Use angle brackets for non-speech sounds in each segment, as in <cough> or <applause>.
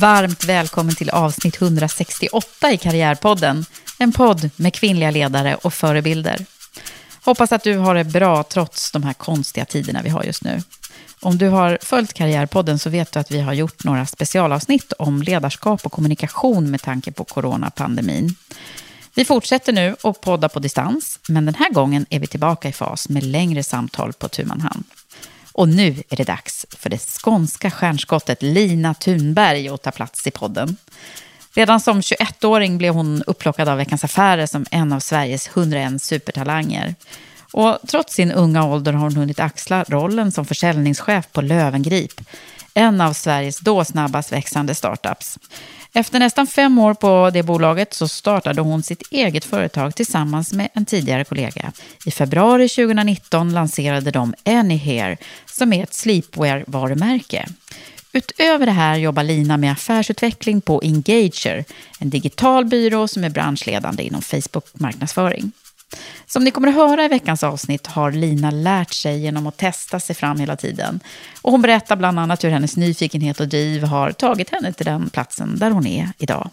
Varmt välkommen till avsnitt 168 i Karriärpodden. En podd med kvinnliga ledare och förebilder. Hoppas att du har det bra trots de här konstiga tiderna vi har just nu. Om du har följt Karriärpodden så vet du att vi har gjort några specialavsnitt om ledarskap och kommunikation med tanke på coronapandemin. Vi fortsätter nu att podda på distans, men den här gången är vi tillbaka i fas med längre samtal på tu man hand. Och nu är det dags för det skånska stjärnskottet Lina Thunberg att ta plats i podden. Redan som 21-åring blev hon upplockad av Veckans Affärer som en av Sveriges 101 supertalanger. Och trots sin unga ålder har hon hunnit axla rollen som försäljningschef på Lövengrip, en av Sveriges då snabbast växande startups. Efter nästan fem år på det bolaget så startade hon sitt eget företag tillsammans med en tidigare kollega. I februari 2019 lanserade de Anyhair som är ett sleepwear-varumärke. Utöver det här jobbar Lina med affärsutveckling på Engager, en digital byrå som är branschledande inom Facebook-marknadsföring. Som ni kommer att höra i veckans avsnitt har Lina lärt sig genom att testa sig fram hela tiden. Och hon berättar bland annat hur hennes nyfikenhet och driv har tagit henne till den platsen där hon är idag.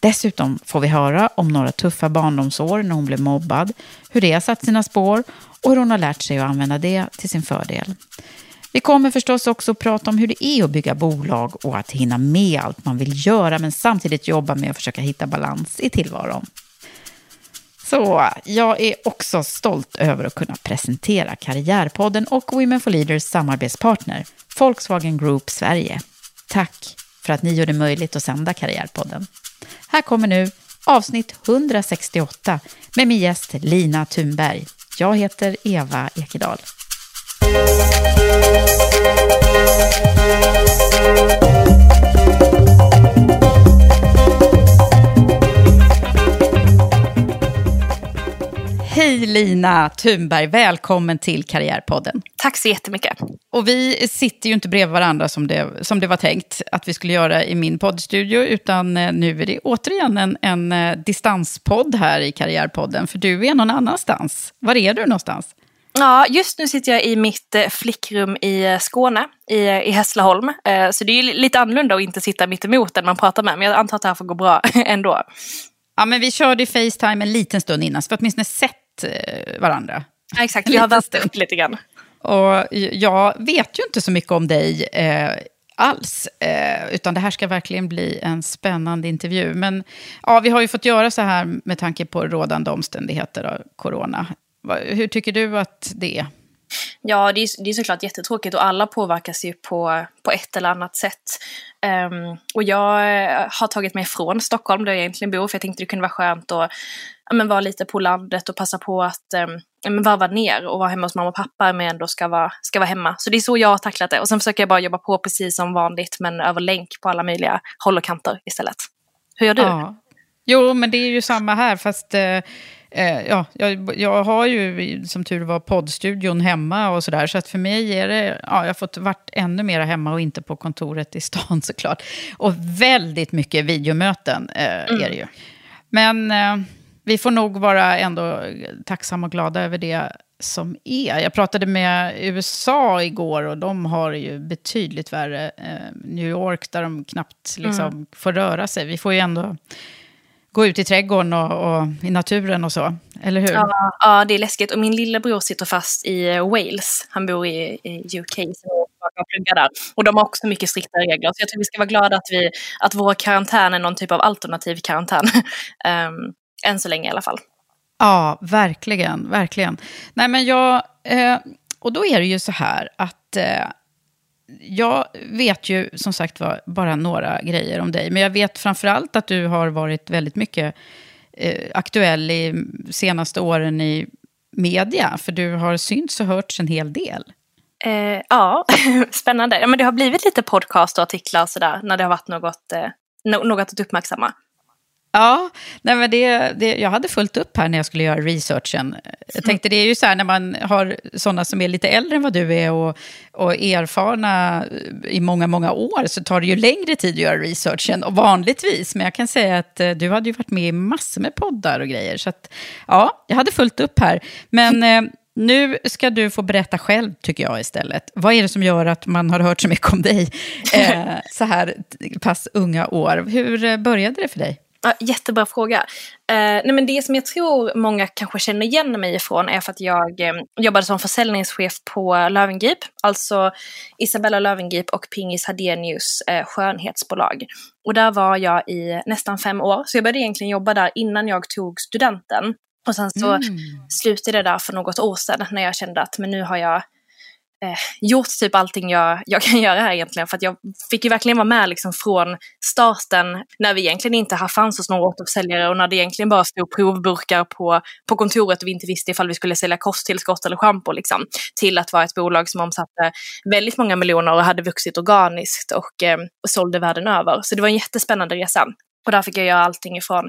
Dessutom får vi höra om några tuffa barndomsår när hon blev mobbad, hur det har satt sina spår och hur hon har lärt sig att använda det till sin fördel. Vi kommer förstås också att prata om hur det är att bygga bolag och att hinna med allt man vill göra men samtidigt jobba med att försöka hitta balans i tillvaron. Så jag är också stolt över att kunna presentera Karriärpodden och Women for Leaders samarbetspartner Volkswagen Group Sverige. Tack för att ni gör det möjligt att sända Karriärpodden. Här kommer nu avsnitt 168 med min gäst Lina Thunberg. Jag heter Eva Ekedal. Hej Lina Thunberg, välkommen till Karriärpodden. Tack så jättemycket. Och vi sitter ju inte bredvid varandra som det, som det var tänkt att vi skulle göra i min poddstudio, utan eh, nu är det återigen en, en eh, distanspodd här i Karriärpodden, för du är någon annanstans. Var är du någonstans? Ja, just nu sitter jag i mitt eh, flickrum i Skåne, i, i Hässleholm. Så det är lite annorlunda att inte sitta mitt emot den man pratar med, men jag antar att det här får gå bra <laughs> ändå. Ja, men vi körde Facetime en liten stund innan, så vi har åtminstone sett eh, varandra. Ja, exakt, vi har väntat lite grann. Och jag vet ju inte så mycket om dig eh, alls, eh, utan det här ska verkligen bli en spännande intervju. Men ja, vi har ju fått göra så här med tanke på rådande omständigheter av corona. Hur tycker du att det är? Ja, det är, det är såklart jättetråkigt och alla påverkas ju på, på ett eller annat sätt. Um, och jag har tagit mig från Stockholm där jag egentligen bor för jag tänkte det kunde vara skönt att men, vara lite på landet och passa på att um, varva ner och vara hemma hos mamma och pappa men ändå ska vara, ska vara hemma. Så det är så jag har tacklat det. Och sen försöker jag bara jobba på precis som vanligt men över länk på alla möjliga håll och kanter istället. Hur gör du? Ja. Jo, men det är ju samma här, fast eh, Eh, ja, jag, jag, har ju som tur var poddstudion hemma och sådär. Så att för mig är det, ja, jag har fått varit ännu mer hemma och inte på kontoret i <laughs> stan såklart. Och väldigt mycket videomöten eh, mm. är det ju. Men eh, vi får nog vara ändå tacksamma och glada över det som är. Jag pratade med USA igår och de har ju betydligt värre. Eh, New York där de knappt liksom, mm. får röra sig. Vi får ju ändå gå ut i trädgården och, och, i naturen och så, eller hur? Ja, ja, det är läskigt. Och min lillebror sitter fast i eh, Wales. Han bor i, i UK och pluggar där. Och de har också mycket strikta regler. Så jag tror vi ska vara glada att, vi, att vår karantän är någon typ av alternativ karantän. um, <laughs> än så länge i alla fall. Ja, verkligen, verkligen. Nej, men jag, eh, och då är det ju så här att eh, jag vet ju som sagt var bara några grejer om dig, men jag vet framförallt att du har varit väldigt mycket eh, aktuell i senaste åren i media, för du har synts och hörts en hel del. Eh, ja, <laughs> spännande. Ja, men det har blivit lite podcast och artiklar och sådär när det har varit något, eh, något att uppmärksamma. Ja, nej men det, det, jag hade fullt upp här när jag skulle göra researchen. Jag tänkte det är ju så här när man har sådana som är lite äldre än vad du är och, och erfarna i många, många år så tar det ju längre tid att göra researchen och vanligtvis. Men jag kan säga att eh, du hade ju varit med i massor med poddar och grejer. Så att, ja, jag hade fullt upp här. Men eh, nu ska du få berätta själv, tycker jag istället. Vad är det som gör att man har hört så mycket om dig eh, <laughs> så här pass unga år? Hur eh, började det för dig? Ja, jättebra fråga. Eh, nej men det som jag tror många kanske känner igen mig ifrån är för att jag eh, jobbade som försäljningschef på Lövengrip, alltså Isabella Lövengrip och Pingis Hadenius eh, skönhetsbolag. Och där var jag i nästan fem år, så jag började egentligen jobba där innan jag tog studenten. Och sen så mm. slutade det där för något år sedan när jag kände att men nu har jag eh, gjort typ allting jag, jag kan göra här egentligen. För att jag fick ju verkligen vara med liksom från starten när vi egentligen inte fanns hos några återförsäljare och när det egentligen bara stod provburkar på, på kontoret och vi inte visste ifall vi skulle sälja kosttillskott eller schampo. Liksom, till att vara ett bolag som omsatte väldigt många miljoner och hade vuxit organiskt och, eh, och sålde världen över. Så det var en jättespännande resa. Och där fick jag göra allting ifrån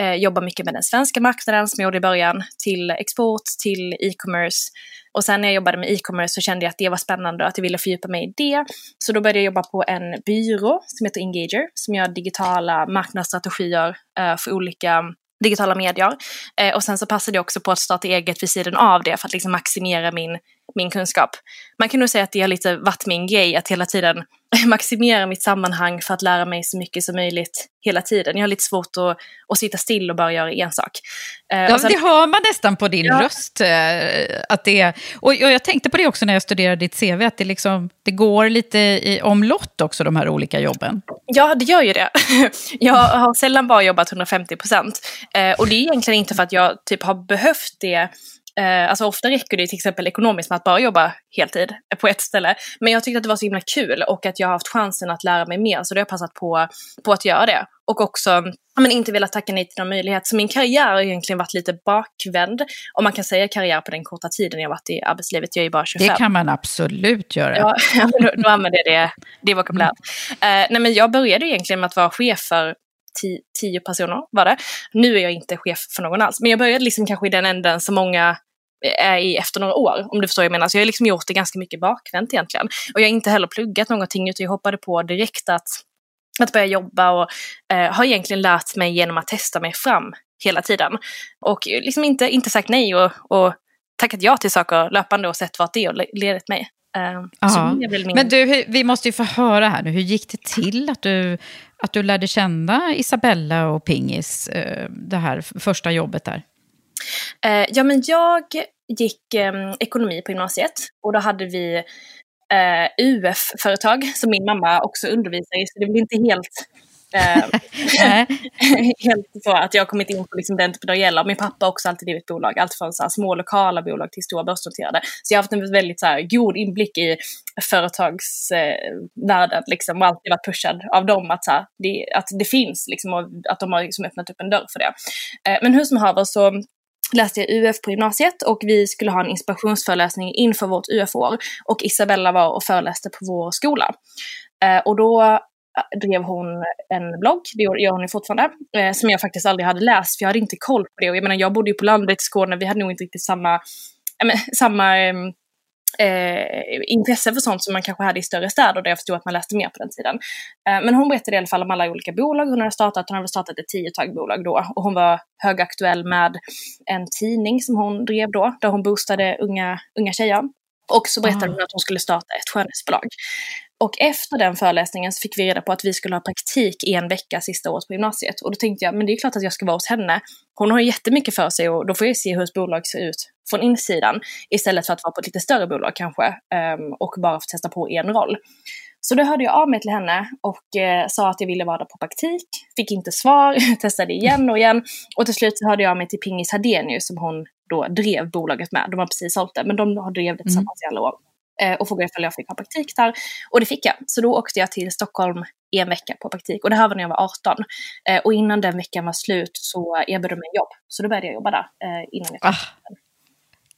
eh, jobba mycket med den svenska marknaden som jag gjorde i början, till export, till e-commerce. Och sen när jag jobbade med e-commerce så kände jag att det var spännande och att jag ville fördjupa mig i det. Så då började jag jobba på en byrå som heter Engager, som gör digitala marknadsstrategier eh, för olika digitala medier. Eh, och sen så passade jag också på att starta eget vid sidan av det för att liksom maximera min, min kunskap. Man kan nog säga att det har lite varit min grej att hela tiden <laughs> maximera mitt sammanhang för att lära mig så mycket som möjligt hela tiden. Jag har lite svårt att, att sitta still och bara göra en sak. Eh, ja, sen, det hör man nästan på din ja. röst. Eh, att det och, och jag tänkte på det också när jag studerade ditt CV, att det, liksom, det går lite i omlott också, de här olika jobben. Ja, det gör ju det. <laughs> Jag har sällan bara jobbat 150 procent. Eh, och det är egentligen inte för att jag typ har behövt det Eh, alltså ofta räcker det till exempel ekonomiskt med att bara jobba heltid på ett ställe. Men jag tyckte att det var så himla kul och att jag har haft chansen att lära mig mer så då har jag passat på, på att göra det. Och också men inte velat tacka nej till någon möjlighet. Så min karriär har egentligen varit lite bakvänd. Om man kan säga karriär på den korta tiden jag varit i arbetslivet. Jag är ju bara 25. Det kan man absolut göra. Ja, <laughs> då, då använder jag det, det vokabuläret. Mm. Uh, nej men jag började egentligen med att vara chef för tio personer var det. Nu är jag inte chef för någon alls. Men jag började liksom kanske i den änden som många är i efter några år, om du förstår vad jag menar. Så jag har liksom gjort det ganska mycket bakvänt egentligen. Och jag har inte heller pluggat någonting, utan jag hoppade på direkt att, att börja jobba och eh, har egentligen lärt mig genom att testa mig fram hela tiden. Och liksom inte, inte sagt nej och, och tackat ja till saker löpande och sett vart det har ledit mig. Uh, min... Men du, vi måste ju få höra här nu, hur gick det till att du, att du lärde känna Isabella och Pingis, uh, det här första jobbet där? Uh, ja, men jag gick um, ekonomi på gymnasiet och då hade vi uh, UF-företag som min mamma också undervisar i, så det blev inte helt Eh, <laughs> <laughs> helt så att jag har kommit in på liksom det entreprenöriella. Min pappa har också alltid drivit bolag, allt från så små lokala bolag till stora börsnoterade. Så jag har haft en väldigt så här, god inblick i företagsvärlden eh, liksom, och alltid varit pushad av dem att, så här, det, att det finns liksom, och att de har liksom, öppnat upp en dörr för det. Eh, men hur som haver så läste jag UF på gymnasiet och vi skulle ha en inspirationsföreläsning inför vårt UF-år. Och Isabella var och föreläste på vår skola. Eh, och då eh, drev hon en blogg, det gör hon ju fortfarande, eh, som jag faktiskt aldrig hade läst, för jag hade inte koll på det. Och jag menar, jag bodde ju på landet i Skåne, vi hade nog inte riktigt samma, äh, samma ehm, eh, intresse för sånt som man kanske hade i större städer där jag förstod att man läste mer på den tiden. Eh, men hon berättade i alla fall om alla olika bolag hon hade startat. Hon hade startat ett tiotal bolag då och hon var högaktuell med en tidning som hon drev då, där hon boostade unga, unga tjejer. Och så berättade hon att hon skulle starta ett skönhetsbolag. Och efter den föreläsningen så fick vi reda på att vi skulle ha praktik i en vecka sista året på gymnasiet. Och då tänkte jag, men det är klart att jag ska vara hos henne. Hon har jättemycket för sig och då får jag se hur ett bolag ser ut från insidan. Istället för att vara på ett lite större bolag kanske um, och bara få testa på en roll. Så då hörde jag av mig till henne och eh, sa att jag ville vara där på praktik. Fick inte svar, <laughs> testade igen och igen. Och till slut hörde jag av mig till Pingis Hadenius som hon då drev bolaget med. De har precis sålt det, men de har drivit det tillsammans mm. i alla år. Eh, och frågade ifall jag fick ha praktik där. Och det fick jag. Så då åkte jag till Stockholm en vecka på praktik. Och det här var när jag var 18. Eh, och innan den veckan var slut så erbjöd de mig jobb. Så då började jag jobba där eh, innan jag ah.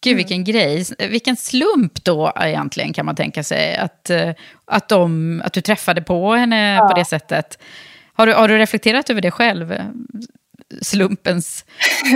Gud, vilken mm. grej. Vilken slump då egentligen kan man tänka sig. Att, att, de, att du träffade på henne ja. på det sättet. Har du, har du reflekterat över det själv? Slumpens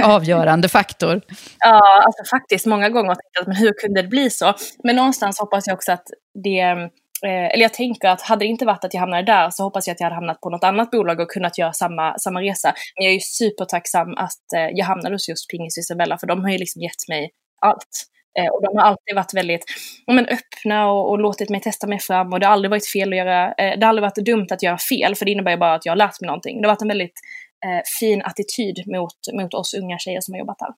avgörande faktor. Ja, alltså faktiskt många gånger har jag tänkt att men hur kunde det bli så? Men någonstans hoppas jag också att det, eh, eller jag tänker att hade det inte varit att jag hamnade där så hoppas jag att jag hade hamnat på något annat bolag och kunnat göra samma, samma resa. Men jag är ju supertacksam att eh, jag hamnade hos just Pingis Isabella för de har ju liksom gett mig allt. Eh, och de har alltid varit väldigt men, öppna och, och, låtit mig testa mig fram och det har aldrig varit fel att göra, eh, det har aldrig varit dumt att göra fel för det innebär ju bara att jag har lärt mig någonting. Det har varit en väldigt fin attityd mot, mot oss unga tjejer som har jobbat här.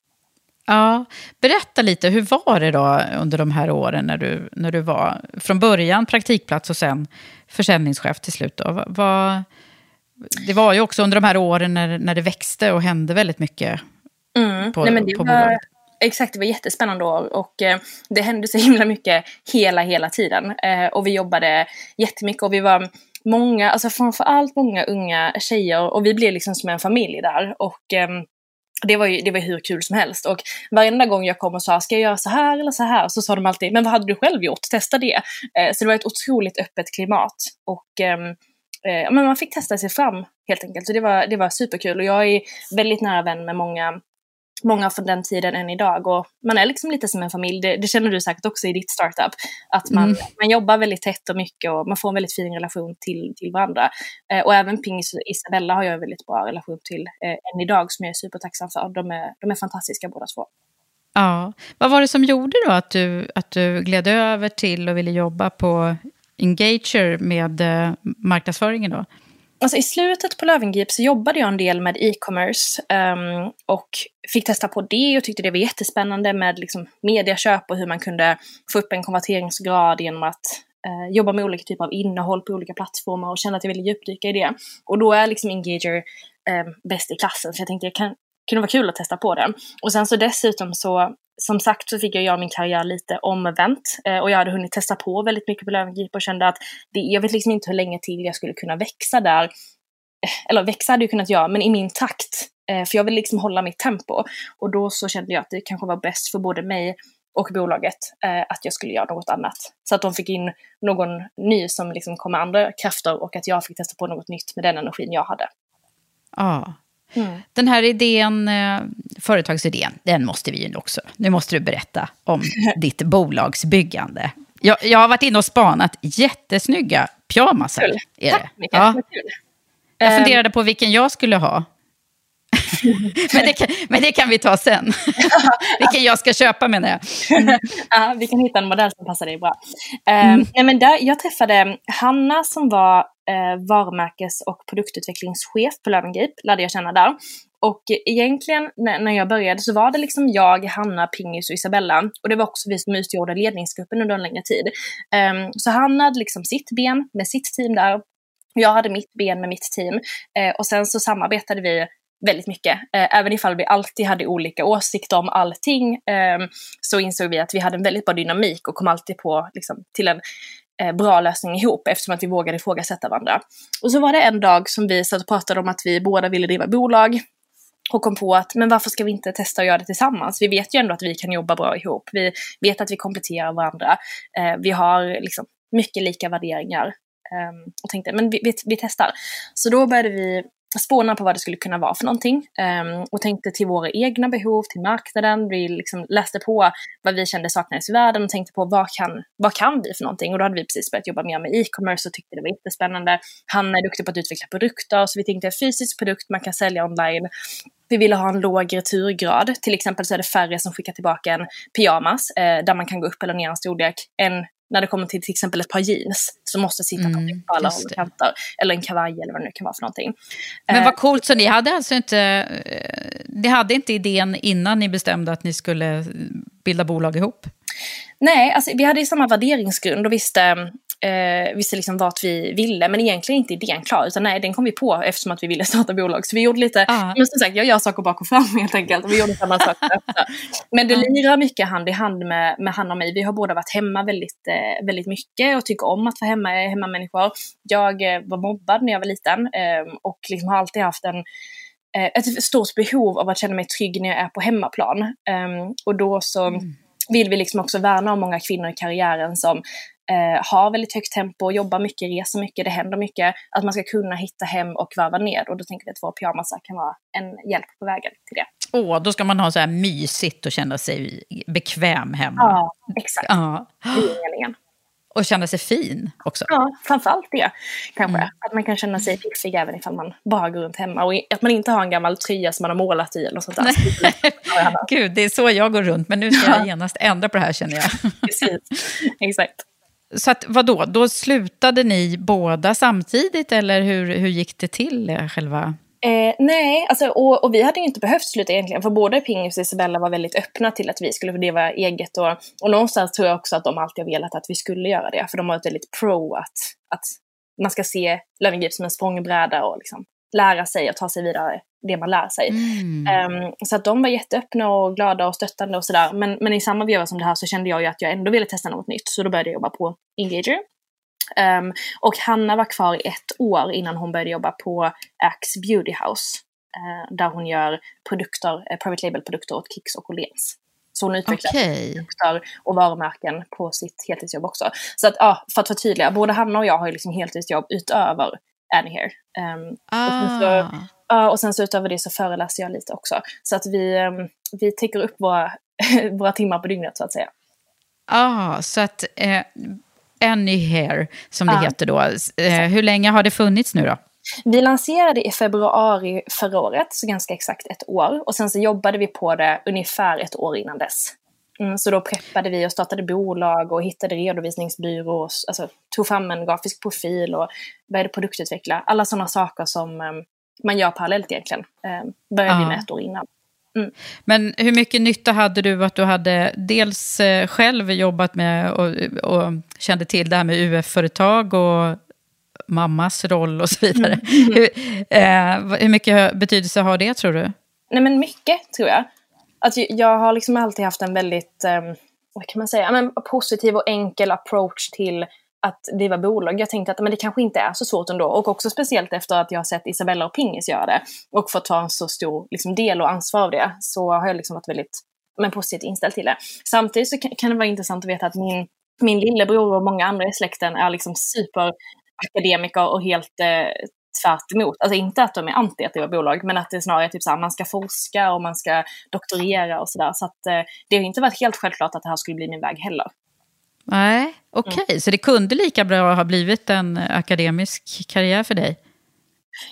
Ja, berätta lite, hur var det då under de här åren när du, när du var från början praktikplats och sen försäljningschef till slut? Då? Vad, det var ju också under de här åren när, när det växte och hände väldigt mycket mm. på, Nej, på var, bolaget. Exakt, det var jättespännande år och eh, det hände så himla mycket hela, hela tiden. Eh, och vi jobbade jättemycket och vi var många, alltså framförallt många unga tjejer och vi blev liksom som en familj där. Och eh, det var ju det var hur kul som helst. Och varenda gång jag kom och sa, ska jag göra så här eller så här? Så sa de alltid, men vad hade du själv gjort? Testa det. Eh, så det var ett otroligt öppet klimat. Och ehm, eh, men man fick testa sig fram helt enkelt. Så det var, det var superkul. Och jag är väldigt nära vän med många många från den tiden än idag. Och man är liksom lite som en familj, det, det känner du säkert också i ditt startup. Att man, mm. man jobbar väldigt tätt och mycket och man får en väldigt fin relation till, till varandra. Eh, och även Pingis och Isabella har jag en väldigt bra relation till eh, än idag som jag är supertacksam för. De är, de är fantastiska båda två. Ja. Vad var det som gjorde då att du, att du gled över till och ville jobba på Engager med eh, marknadsföringen då? Alltså i slutet på Löwengrip så jobbade jag en del med e-commerce um, och fick testa på det och tyckte det var jättespännande med liksom mediaköp och hur man kunde få upp en konverteringsgrad genom att uh, jobba med olika typer av innehåll på olika plattformar och kände att jag ville djupdyka i det. Och då är liksom Engager um, bäst i klassen så jag tänkte det kan, kunde vara kul att testa på det. Och sen så dessutom så som sagt så fick jag göra min karriär lite omvänt eh, och jag hade hunnit testa på väldigt mycket på Löwengrip och kände att det, jag vet liksom inte hur länge till jag skulle kunna växa där. Eh, eller växa hade jag kunnat göra, men i min takt. Eh, för jag vill liksom hålla mitt tempo. Och då så kände jag att det kanske var bäst för både mig och bolaget eh, att jag skulle göra något annat. Så att de fick in någon ny som liksom kom med andra krafter och att jag fick testa på något nytt med den energin jag hade. Ja, Mm. Den här idén, eh, företagsidén, den måste vi ju också... Nu måste du berätta om <laughs> ditt bolagsbyggande. Jag, jag har varit inne och spanat jättesnygga pyjamasar. Kul. Är Tack, det. Ja. Jag ehm. funderade på vilken jag skulle ha. <laughs> men, det kan, men det kan vi ta sen. <laughs> Vilken jag ska köpa menar jag. ja, vi kan hitta en modell som passar dig bra. Um, mm. nej, men där, jag träffade Hanna som var eh, varumärkes och produktutvecklingschef på Löwengrip, lärde jag känna där. Och egentligen när jag började så var det liksom jag, Hanna, Pingis och Isabella. Och det var också vi som utgjorde ledningsgruppen under en längre tid. Um, så Hanna hade liksom sitt ben med sitt team där. Jag hade mitt ben med mitt team. Uh, och sen så samarbetade vi väldigt mycket. Eh, även ifall vi alltid hade olika åsikter om allting eh, så insåg vi att vi hade en väldigt bra dynamik och kom alltid på liksom, till en Eh, bra lösning ihop eftersom att vi vågade ifrågasätta varandra. Och så var det en dag som vi satt och pratade om att vi båda ville driva bolag och kom på att men varför ska vi inte testa att göra det tillsammans? Vi vet ju ändå att vi kan jobba bra ihop. Vi vet att vi kompletterar varandra. Eh, vi har liksom mycket lika värderingar. Eh, och tänkte, men vi, vi, vi, testar. Så då började vi spåna på vad det skulle kunna vara för någonting. Um, och tänkte till våra egna behov, till marknaden. Vi liksom läste på vad vi kände saknades i världen och tänkte på vad kan, vad kan vi för någonting? Och då hade vi precis börjat jobba mer med e-commerce och tyckte det var jättespännande. Han är duktig på att utveckla produkter, så vi tänkte en fysisk produkt man kan sälja online. Vi ville ha en låg returgrad. Till exempel så är det färre som skickar tillbaka en pyjamas eh, där man kan gå upp eller ner en storlek än när det kommer till till exempel ett par jeans som måste sitta mm, på alla håll och kanter. Eller en kavaj eller vad det nu kan vara för någonting. Men vad eh, coolt, så ni hade alltså inte, eh, ni hade inte idén innan ni bestämde att ni skulle bilda bolag ihop? Nej, alltså, vi hade ju samma värderingsgrund och visste eh, visste liksom vart vi ville, men egentligen inte idén klar, utan nej, den kom vi på eftersom att vi ville starta bolag. Så vi gjorde lite, ah. men som sagt, jag gör saker bak och fram helt enkelt. Vi gjorde samma sak. men det lirar mycket hand i hand med, med han och mig. Vi har båda varit hemma väldigt, eh, väldigt mycket och tycker om att vara hemma, hemmamänniskor. Jag eh, var mobbad när jag var liten eh, och liksom har alltid haft en eh, ett stort behov av att känna mig trygg när jag är på hemmaplan. Um, och då så mm. vill vi liksom också värna om många kvinnor i karriären som eh, har väldigt högt tempo, jobbar mycket, reser mycket, det händer mycket. Att man ska kunna hitta hem och varva ner. Och då tänker vi att våra pyjamasar kan vara en hjälp på vägen till det. Åh, då ska man ha så här mysigt och känna sig bekväm hemma. Ja, exakt. Ja. Det. Och känna sig fin också. Ja, framförallt det. Kanske. Mm. Att man kan känna sig piffig även ifall man bara går runt hemma. Och att man inte har en gammal tröja som man har målat i eller något sånt där. <laughs> Gud, det är så jag går runt. Men nu ska jag genast ändra på det här känner jag. Precis, <laughs> exakt. Så att, vadå, då slutade ni båda samtidigt eller hur, hur gick det till eh, själva? Eh, nej, alltså, och, och, vi hade ju inte behövt sluta egentligen, för både Pingis och Isabella var väldigt öppna till att vi skulle få leva eget. Och, och någonstans tror jag också att de alltid har velat att vi skulle göra det, för de har varit väldigt pro att, att man ska se Löwengrip som en språngbräda och liksom lära sig och ta sig vidare det man lär sig. Mm. Um, så att de var jätteöppna och glada och stöttande och sådär. Men, men i samma veva som det här så kände jag ju att jag ändå ville testa något nytt. Så då började jag jobba på Engager. Um, och Hanna var kvar i ett år innan hon började jobba på Axe Beauty House. Uh, där hon gör produkter, uh, private label-produkter åt Kicks och Åhléns. Så hon utvecklar okay. produkter och varumärken på sitt heltidsjobb också. Så att, ja, för att förtydliga, både Hanna och jag har ju liksom heltidsjobb utöver Annie here. Um, ah. och, så, och sen så utöver det så föreläser jag lite också. Så att vi, um, vi täcker upp våra, <laughs> våra timmar på dygnet så att säga. Ja, ah, så att eh, Annie Hair, som det ah. heter då. Eh, hur länge har det funnits nu då? Vi lanserade i februari förra året, så ganska exakt ett år. Och sen så jobbade vi på det ungefär ett år innan dess. Mm, så då preppade vi och startade bolag och hittade redovisningsbyrå, alltså tog fram en grafisk profil och började produktutveckla. Alla sådana saker som um, man gör parallellt egentligen. Um, började ja. vi med ett år innan. Mm. Men hur mycket nytta hade du att du hade dels eh, själv jobbat med och, och kände till det här med UF-företag och mammas roll och så vidare. <laughs> Mm. Hur, eh, hur mycket betydelse har det tror du? Nej men mycket tror jag. Alltså, jag har liksom alltid haft en väldigt, um, vad kan man säga, men, positiv och enkel approach till att driva bolag. Jag tänkte att men det kanske inte är så svårt ändå. Och också speciellt efter att jag har sett Isabella och Pingis göra det och fått ta en så stor liksom, del och ansvar av det, så har jag liksom varit väldigt men, positivt inställd till det. Samtidigt så kan, kan det vara intressant att veta att min, min lillebror och många andra i släkten är liksom superakademiker och helt eh, tvärt emot. Alltså inte att de är anti att driva bolag, men att det är snarare typ så här, man ska forska och man ska doktorera och sådär. Så att eh, det har inte varit helt självklart att det här skulle bli min väg heller. Nej, okej. Okay. Så det kunde lika bra ha blivit en akademisk karriär för dig?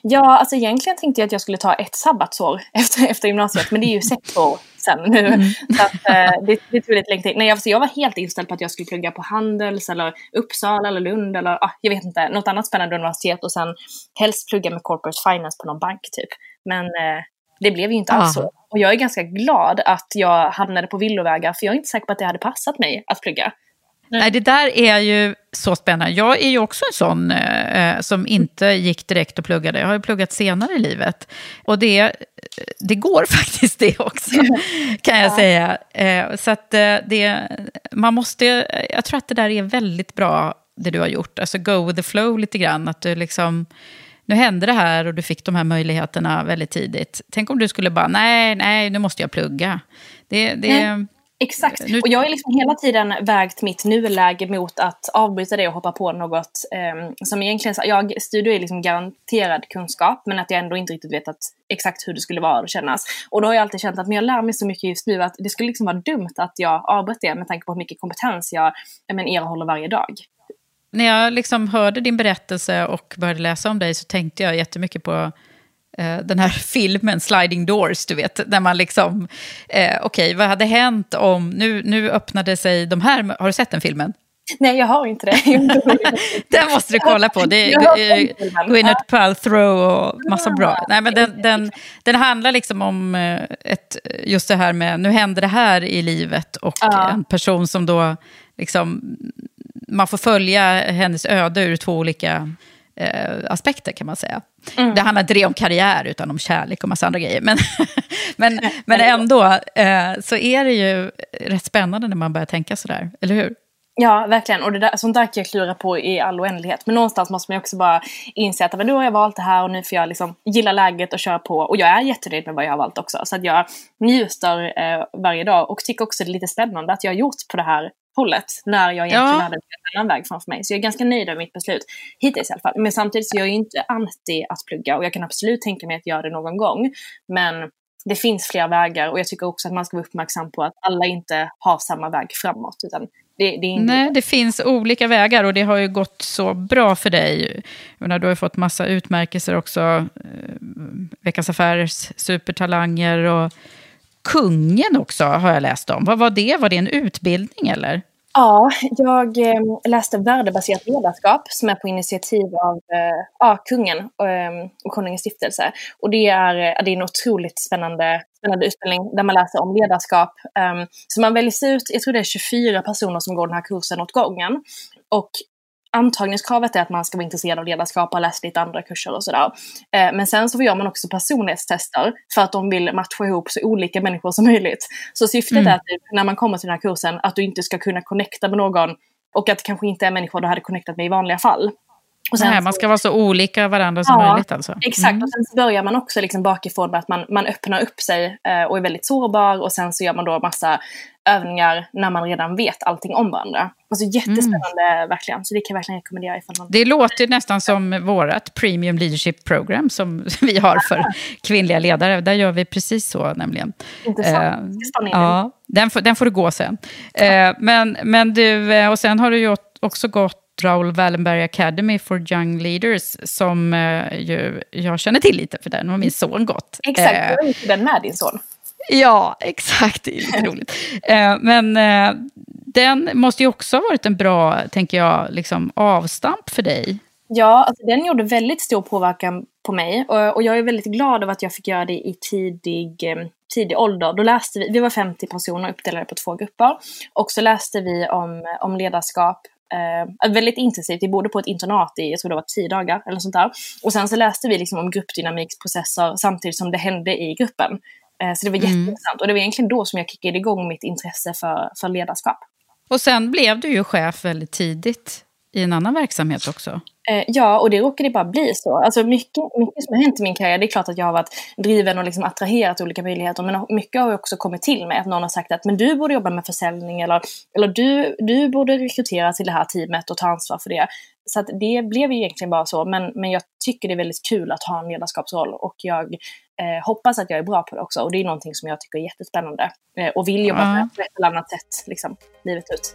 Ja, alltså egentligen tänkte jag att jag skulle ta ett sabbatsår <laughs> efter, efter gymnasiet, men det är ju sex år sen nu. Mm. Så att, eh, det, det tog lite längre tid. Nej, alltså jag var helt inställd på att jag skulle plugga på Handels eller Uppsala eller Lund eller ah, jag vet inte, något annat spännande universitet och sen helst plugga med corporate finance på någon bank typ. Men eh, det blev ju inte alls så. Och jag är ganska glad att jag hamnade på villovägar, för jag är inte säker på att det hade passat mig att plugga. Nej, det där är ju så spännande. Jag är ju också en sån eh, som inte gick direkt och pluggade. Jag har ju pluggat senare i livet. Och det, det går <laughs> faktiskt det också, kan jag ja. säga. Eh, så att eh, det, man måste, jag tror att det där är väldigt bra, det du har gjort. Alltså go with the flow lite grann. Att du liksom, nu hände det här och du fick de här möjligheterna väldigt tidigt. Tänk om du skulle bara, nej, nej, nu måste jag plugga. Det, det, Exakt, nu... och jag har liksom hela tiden vägt mitt nuläge mot att avbryta det och hoppa på något eh, som egentligen, jag, studier är liksom garanterad kunskap men att jag ändå inte riktigt vet att, exakt hur det skulle vara och kännas. Och då har jag alltid känt att men jag lär mig så mycket just nu att det skulle liksom vara dumt att jag avbröt det med tanke på hur mycket kompetens jag men, erhåller varje dag. När jag liksom hörde din berättelse och började läsa om dig så tänkte jag jättemycket på Eh, den här <laughs> filmen Sliding Doors, du vet, när man liksom, eh, okej, okay, vad hade hänt om, nu, nu öppnade sig de här, har du sett den filmen? Nej, jag har inte det. <laughs> den måste du kolla på. Det är Gwyneth Paltrow och massa bra. Nej, men den, den, den handlar liksom om eh, ett, just det här med, nu händer det här i livet och ja. en person som då, liksom, man får följa hennes öde ur två olika eh, aspekter kan man säga. Mm. Det handlar inte om karriär utan om kärlek och massa andra grejer. Men, <laughs> men, men ändå eh, så är det ju rätt spännande när man börjar tänka sådär, eller hur? Ja, verkligen. Och det där, sånt där kan jag klura på i all oändlighet. Men någonstans måste man också bara inse att nu har jag valt det här och nu får jag liksom gilla läget och köra på. Och jag är jättenöjd med vad jag har valt också. Så att jag njuter eh, varje dag och tycker också det är lite spännande att jag har gjort på det här hållet när jag egentligen ja. hade en annan väg framför mig. Så jag är ganska nöjd med mitt beslut hittills i alla fall. Men samtidigt så är jag inte anti att plugga och jag kan absolut tänka mig att göra det någon gång. Men det finns flera vägar och jag tycker också att man ska vara uppmärksam på att alla inte har samma väg framåt. Utan det, det inte... Nej, det finns olika vägar och det har ju gått så bra för dig. Menar, du har ju fått massa utmärkelser också. Eh, Veckans Affärers supertalanger och Kungen också har jag läst om. Vad var det? Var det en utbildning eller? Ja, jag eh, läste värdebaserat ledarskap som är på initiativ av eh, ja, kungen eh, och Konungens stiftelse. Och det är, det är en otroligt spännande, spännande utbildning där man läser om ledarskap. Ehm, så man väljs ut, jag tror det är 24 personer som går den här kursen åt gången. Och antagningskravet är att man ska vara intresserad av ledarskap och ha läst lite andra kurser och sådär. Eh, men sen så gör man också personlighetstester för att de vill matcha ihop så olika människor som möjligt. Så syftet mm. är att när man kommer till den här kursen att du inte ska kunna connecta med någon och att det kanske inte är människor du hade connectat med i vanliga fall. Och sen, Nej, man ska vara så olika varandra som ja, möjligt alltså. Exakt, mm. och sen så börjar man också liksom bakifrån med att man, man öppnar upp sig eh, och är väldigt sårbar och sen så gör man då massa övningar när man redan vet allting om varandra. Alltså jättespännande mm. verkligen, så det kan jag verkligen rekommendera. Ifall man... Det låter nästan som vårt Premium Leadership Program som <laughs> vi har för kvinnliga ledare. Där gör vi precis så nämligen. Intressant. Eh, ja, den får, den får du gå sen. Eh, men, men du, eh, och sen har du ju också gått Raoul Wallenberg Academy for Young Leaders som eh, ju, jag känner till lite för den har min son gått. Exakt, eh, du är den med din son. Ja, <laughs> exakt. Det är lite roligt. Eh, men eh, den måste ju också ha varit en bra, tänker jag, liksom, avstamp för dig. Ja, alltså, den gjorde väldigt stor påverkan på mig. Och, och, jag är väldigt glad över att jag fick göra det i tidig, eh, tidig ålder. Då läste vi, vi var 50 personer uppdelade på två grupper. Och så läste vi om, om ledarskap, Eh, väldigt intensivt, vi bodde på ett internat i, jag tror det var tio dagar eller sånt där. Och sen så läste vi liksom om gruppdynamiksprocesser samtidigt som det hände i gruppen. Eh, så det var mm. jätteintressant och det var egentligen då som jag kickade igång mitt intresse för, för ledarskap. Och sen blev du ju chef väldigt tidigt i en annan verksamhet också. Eh, ja, och det råkade bara bli så. Alltså mycket, mycket som har hänt i min karriär, det är klart att jag har varit driven och liksom attraherat olika möjligheter, men mycket har också kommit till mig. Att någon har sagt att men du borde jobba med försäljning eller, eller du, du borde rekrytera till det här teamet och ta ansvar för det. Så att det blev ju egentligen bara så, men, men jag tycker det är väldigt kul att ha en ledarskapsroll och jag eh, hoppas att jag är bra på det också. Och det är någonting som jag tycker är jättespännande eh, och vill jobba med på ett eller annat sätt liksom, livet ut.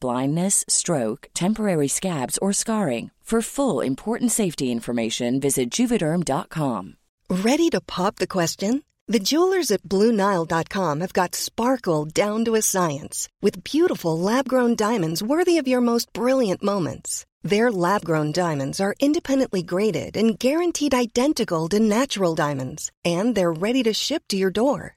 blindness, stroke, temporary scabs, or scarring. For full important safety information, visit juvederm.com. Ready to pop the question? The jewelers at BlueNile.com have got sparkle down to a science with beautiful lab grown diamonds worthy of your most brilliant moments. Their lab grown diamonds are independently graded and guaranteed identical to natural diamonds, and they're ready to ship to your door.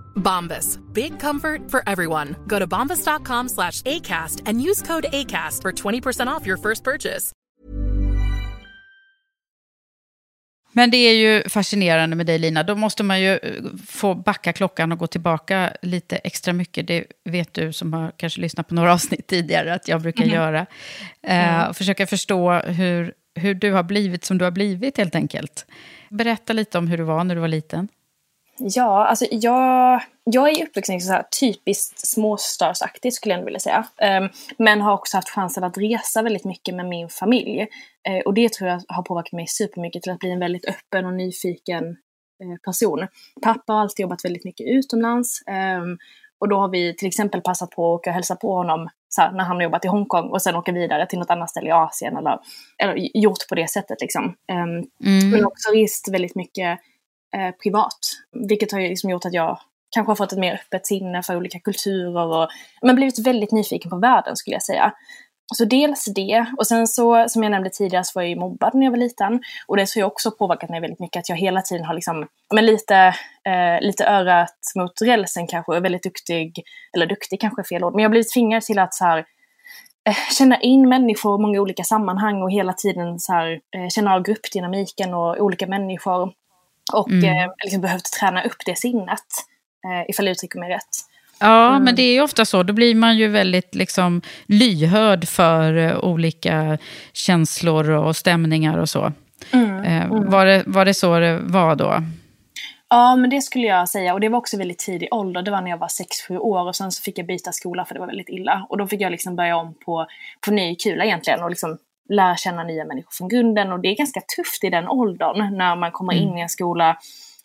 Bombas. Big comfort for everyone. Go to bombas.com slash ACAST and use code ACAST for 20% off your first purchase. Men det är ju fascinerande med dig Lina. Då måste man ju eh, få backa klockan och gå tillbaka lite extra mycket. Det vet du som har kanske lyssnat på några <laughs> avsnitt tidigare att jag brukar göra. Eh, och försöka förstå hur, hur du har blivit som du har blivit helt enkelt. Berätta lite om hur du var när du var liten. Ja, alltså jag, jag är uppvuxen så här typiskt småstadsaktigt skulle jag ändå vilja säga. Um, men har också haft chansen att resa väldigt mycket med min familj. Uh, och det tror jag har påverkat mig supermycket till att bli en väldigt öppen och nyfiken uh, person. Pappa har alltid jobbat väldigt mycket utomlands. Um, och då har vi till exempel passat på att åka och hälsa på honom här, när han har jobbat i Hongkong och sen åka vidare till något annat ställe i Asien eller, eller gjort på det sättet liksom. Um, Men också rest väldigt mycket eh, privat. Vilket har liksom gjort att jag kanske har fått ett mer öppet sinne för olika kulturer och men blivit väldigt nyfiken på världen skulle jag säga. Så dels det, och sen så som jag nämnde tidigare så var jag ju mobbad när jag var liten. Och det har ju också påverkat mig väldigt mycket, att jag hela tiden har liksom, men lite, eh, lite örat mot rälsen kanske, och är väldigt duktig, eller duktig kanske är fel ord, men jag har blivit tvingad till att så här, eh, känna in människor i många olika sammanhang och hela tiden så här, eh, känna av gruppdynamiken och olika människor. Och Mm. eh, liksom behövt träna upp det sinnet, eh, ifall jag uttrycker mig rätt. Ja, men det är ju ofta så. Då blir man ju väldigt liksom, lyhörd för eh, olika känslor och stämningar och så. Eh, Var, det, var det så det var då? Ja, men det skulle jag säga. Och det var också väldigt tidig ålder. Det var när jag var 6-7 år och sen så fick jag byta skola för det var väldigt illa. Och då fick jag liksom börja om på, på ny kula egentligen och liksom lära känna nya människor från grunden. Och det är ganska tufft i den åldern när man kommer in i en skola.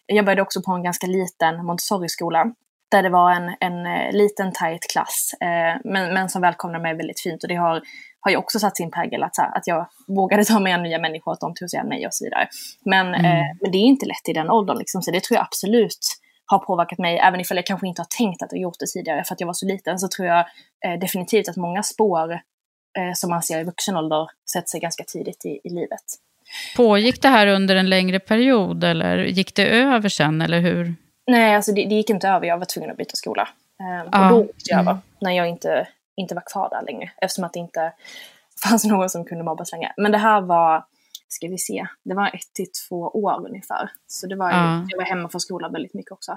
Jag började också på en ganska liten Montessori-skola. Där det var en, en eh, liten tajt klass, eh, men, men som välkomnade mig väldigt fint. Och det har, har ju också satt sin prägel, att, här, att jag vågade ta med nya människor, att de tog sig an mig och så vidare. Men, eh, men det är inte lätt i den åldern, liksom, så det tror jag absolut har påverkat mig, även ifall jag kanske inte har tänkt att jag gjort det tidigare för att jag var så liten, så tror jag eh, definitivt att många spår eh, som man ser i vuxen ålder sätter sig ganska tidigt i, i livet. Pågick det här under en längre period eller gick det över sen eller hur? Nej, alltså det, det gick inte över. Jag var tvungen att byta skola. Eh, och då gick det över, mm. när jag inte, inte var kvar där längre. Eftersom att det inte <laughs> fanns någon som kunde mobbas länge. Men det här var, ska vi se, det var ett till två år ungefär. Så det var ju, uh. jag var hemma från skolan väldigt mycket också.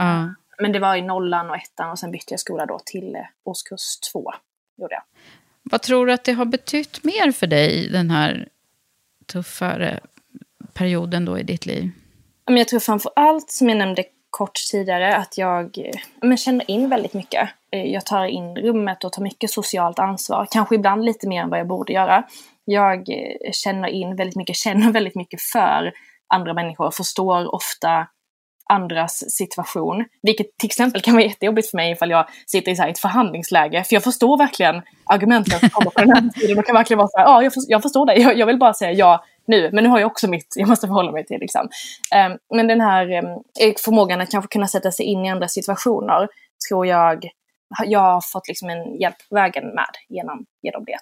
Uh. Men det var i nollan och ettan och sen bytte jag skola då till eh, årskurs två. Gjorde jag. Vad tror du att det har betytt mer för dig, den här tuffare perioden då i ditt liv? Jag tror framför allt, som jag nämnde kort tidigare, att jag men, känner in väldigt mycket. Eh, jag tar in rummet och tar mycket socialt ansvar. Kanske ibland lite mer än vad jag borde göra. Jag eh, känner in väldigt mycket, <laughs> känner väldigt mycket för andra människor, förstår ofta andras situation. Vilket till exempel kan vara jättejobbigt för mig ifall jag sitter i så ett förhandlingsläge. För jag förstår verkligen argumenten som kommer på den här tiden. Man kan verkligen vara så här, ja, jag, förstår, jag förstår dig. Jag, jag, vill bara säga ja nu. Men nu har jag också mitt jag måste förhålla mig till. Liksom. Um, men den här um, förmågan att kanske kunna sätta sig in i andra situationer tror jag jag har fått liksom en hjälp på vägen med genom, genom det.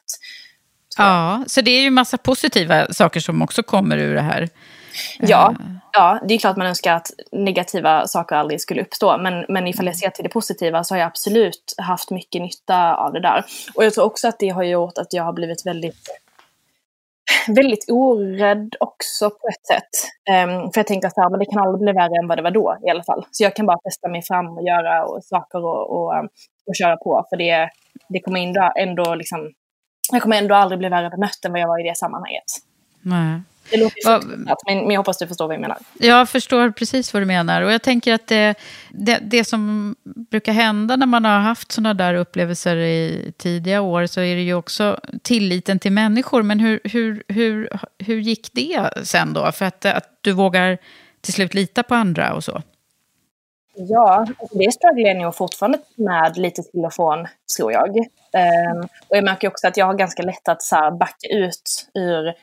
Ja, så det är ju massa positiva saker som också kommer ur det här. Ja, eh. ja, det är klart man önskar att negativa saker aldrig skulle uppstå. Men, men ifall jag ser till det positiva så har jag absolut haft mycket nytta av det där. Och jag tror också att det har gjort att jag har blivit väldigt väldigt orädd också på ett sätt. Um, för jag tänkte att här, men det kan aldrig bli värre än vad det var då i alla fall. Så jag kan bara testa mig fram och göra och, saker och, och, och, köra på. För det, det kommer ändå, ändå liksom, jag kommer ändå aldrig bli värre bemött än vad jag var i det sammanhanget. Nej. Det låter Va, men, men jag hoppas du förstår vad jag menar. Jag förstår precis vad du menar. Och jag tänker att det, det, det som brukar hända när man har haft sådana där upplevelser i tidiga år så är det ju också tilliten till människor. Men hur, hur, hur, hur gick det sen då? För att, att du vågar till slut lita på andra och så? Ja, alltså det strugglar jag fortfarande med lite till och från, tror jag. Um, och jag märker också att jag har ganska lätt att så här, backa ut ur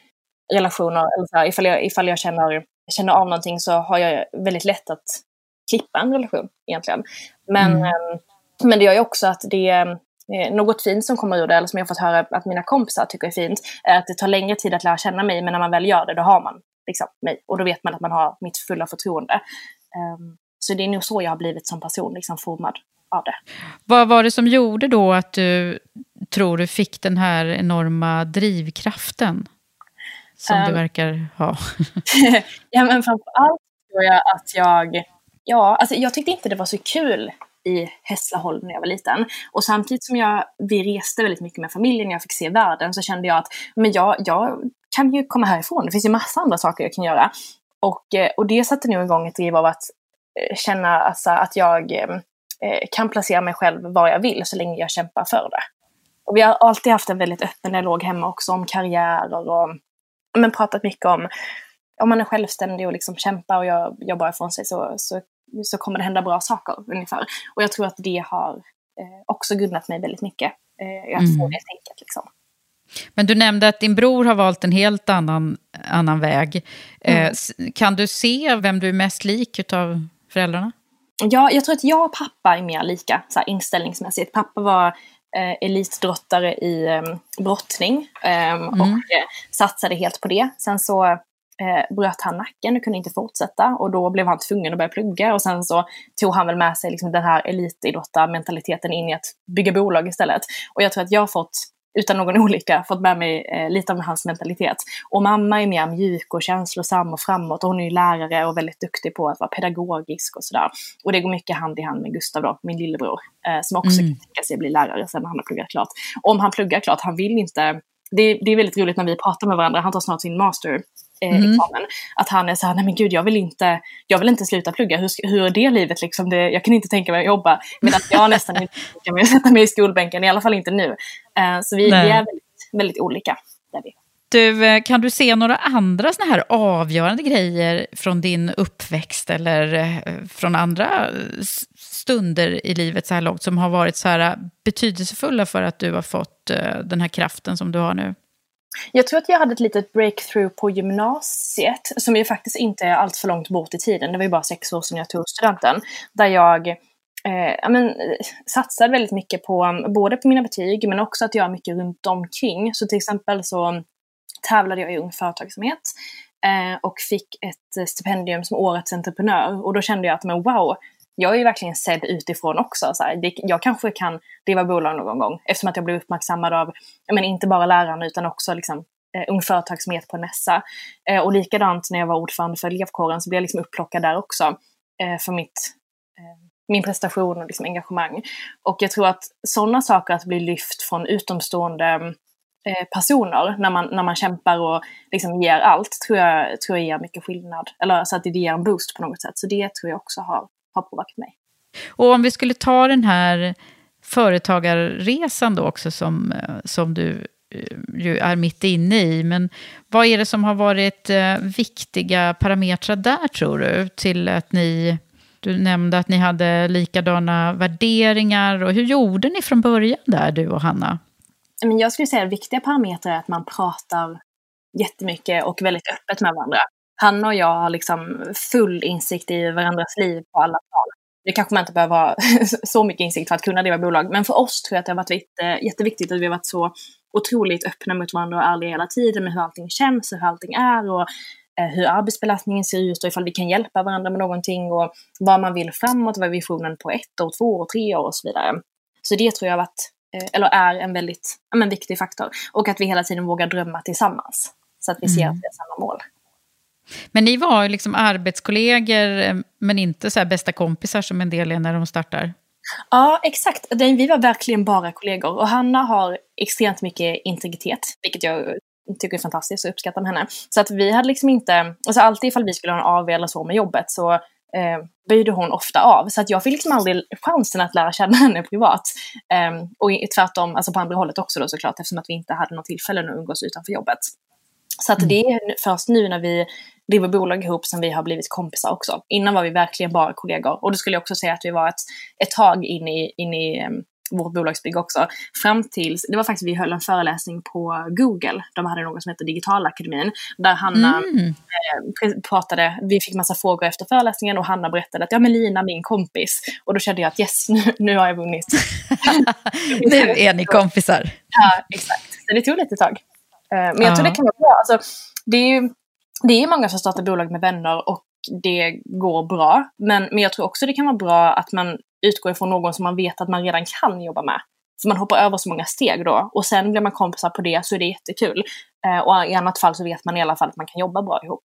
relationer. Eller så här, ifall, jag, ifall jag känner, känner av någonting så har jag väldigt lätt att klippa en relation egentligen. Men, mm. Ehm, men det gör ju också att det är något fint som kommer ur det, eller som jag har fått höra att mina kompisar tycker är fint, är att det tar längre tid att lära känna mig, men när man väl gör det, då har man liksom mig. Och då vet man att man har mitt fulla förtroende. Um, så det är nog så jag har blivit som person, liksom formad av det. Vad var det som gjorde då att du tror du fick den här enorma drivkraften? Som um, du ehm. verkar ha. <laughs> ja, men framför allt tror jag att jag... Ja, alltså jag tyckte inte det var så kul i Hässleholm när jag var liten. Och samtidigt som jag, vi reste väldigt mycket med familjen, jag fick se världen, så kände jag att men jag, jag kan ju komma härifrån. Det finns ju massa andra saker jag kan göra. Och, eh, och det satte nog igång ett driv av att eh, känna alltså, att jag eh, kan placera mig själv var jag vill så länge jag kämpar för det. Och vi har alltid haft en väldigt öppen dialog hemma också om karriärer och men pratat mycket om om man är självständig och liksom kämpar och gör, jobbar ifrån sig så, så, så kommer det hända bra saker ungefär. Och jag tror att det har eh, också gunnat mig väldigt mycket. Eh, att mm. få det tänket liksom. Men du nämnde att din bror har valt en helt annan, annan väg. Eh, mm. Eh, kan du se vem du är mest lik av föräldrarna? Ja, jag tror att jag och pappa är mer lika så här, inställningsmässigt. Pappa var eh, elitdrottare i eh, brottning eh, mm. och eh, satsade helt på det. Sen så eh, bröt han nacken och kunde inte fortsätta och då blev han tvungen att börja plugga och sen så tog han väl med sig liksom den här elitidrottarmentaliteten in i att bygga bolag istället. Och jag tror att jag har fått utan någon <laughs> olycka fått med mig eh, lite av hans mentalitet. Och mamma är mer mjuk och känslosam och framåt och hon är ju lärare och väldigt duktig på att vara pedagogisk och sådär. Och det går mycket hand i hand med Gustav då, min lillebror, eh, som också mm. kan tänka sig bli lärare sen när han har pluggat klart. Om han pluggar klart, han vill inte det, det, är väldigt roligt när vi pratar med varandra, han tar snart sin master eh, mm. examen. Att han är så här, nej men gud jag vill inte, jag vill inte sluta plugga, hur, hur är det livet liksom? Det, jag kan inte tänka mig att jobba. Medan jag <laughs> nästan inte kan mig sätta mig i skolbänken, i alla fall inte nu. Uh, så vi, vi, är väldigt, väldigt olika. Där vi. Du, eh, kan du se några andra såna här avgörande grejer från din uppväxt eller eh, från andra stunder i livet så här långt som har varit så här betydelsefulla för att du har fått den här kraften som du har nu? Jag tror att jag hade ett litet breakthrough på gymnasiet som ju faktiskt inte är allt för långt bort i tiden. Det var ju bara sex år sedan jag tog studenten. Där jag eh, men, satsade väldigt mycket på, både på mina betyg men också att göra mycket runt omkring. Så till exempel så tävlade jag i Ung Företagsamhet eh, och fick ett stipendium som Årets entreprenör. Och då kände jag att men wow, jag är ju verkligen sedd utifrån också. Så här, det, jag kanske kan driva bolag någon gång eftersom att jag blev uppmärksammad av, men inte bara lärarna utan också liksom, eh, Ung Företagsamhet på Nessa. Eh, och likadant när jag var ordförande för elevkåren så blev jag liksom upplockad där också eh, för mitt eh, min prestation och liksom engagemang. Och jag tror att sådana saker, att bli lyft från utomstående eh, personer när man, när man kämpar och liksom ger allt tror jag, tror jag ger mycket skillnad. Eller så att det ger en boost på något sätt. Så det tror jag också har, har påverkat mig. Och om vi skulle ta den här företagarresan då också som, eh, som du eh, ju är mitt inne i. Men vad är det som har varit viktiga parametrar där tror du? Till att ni, du nämnde att ni hade likadana värderingar. Och hur gjorde ni från början där, du och Hanna? men jag skulle säga att viktiga parametrar är att man pratar jättemycket och väldigt öppet med varandra. Han och jag har liksom full insikt i varandras liv på alla plan. Det kanske man inte behöver ha <laughs> så mycket insikt för att kunna driva bolag, men för oss tror jag att det har varit jätteviktigt att vi har varit så otroligt öppna mot varandra och ärliga hela tiden med hur allting känns och hur allting är och eh, hur arbetsbelastningen ser ut och ifall vi kan hjälpa varandra med någonting och vad man vill framåt, vad är visionen på ett år, två år, tre år och så vidare. Så det tror jag har varit Eh, eller är en väldigt ja, men, viktig faktor. Och att vi hela tiden vågar drömma tillsammans. Så att vi ser mm. att vi har samma mål. Men ni var liksom arbetskollegor, eh, men inte så bästa kompisar som en del är när de startar? Ja, exakt. Vi var verkligen bara kollegor. Och Hanna har extremt mycket integritet, vilket jag tycker är fantastiskt och uppskattar med henne. Så att vi hade liksom inte, alltså alltid ifall vi skulle ha en AV eller så med jobbet så eh, böjde hon ofta av. Så att jag fick liksom aldrig chansen att lära känna <laughs> henne privat. Eh, och tvärtom, alltså på andra hållet också då såklart, eftersom att vi inte hade något tillfälle att umgås utanför jobbet. Så att mm. det är först nu när vi driver bolag ihop som vi har blivit kompisar också. Innan var vi verkligen bara kollegor. Och då skulle jag också säga att vi var ett, ett tag in i, in i um, vårt bolagsbygge också. Fram tills, det var faktiskt vi höll en föreläsning på Google. De hade något som heter Digitalakademin. Där Hanna mm. eh, pratade, vi fick massa frågor efter föreläsningen och Hanna berättade att ja men Lina, min kompis. Och då kände jag att yes, <laughs> nu, nu har jag vunnit. <laughs> nu är ni kompisar. Ja, exakt. Så det tog lite tag. Eh, men jag ja. tror det kan vara bra. Alltså, det är ju det är många som startar bolag med vänner och det går bra. Men, men jag tror också det kan vara bra att man utgår ifrån någon som man vet att man redan kan jobba med. För man hoppar över så många steg då. Och sen blir man kompisar på det så är det jättekul. Eh, och i annat fall så vet man i alla fall att man kan jobba bra ihop.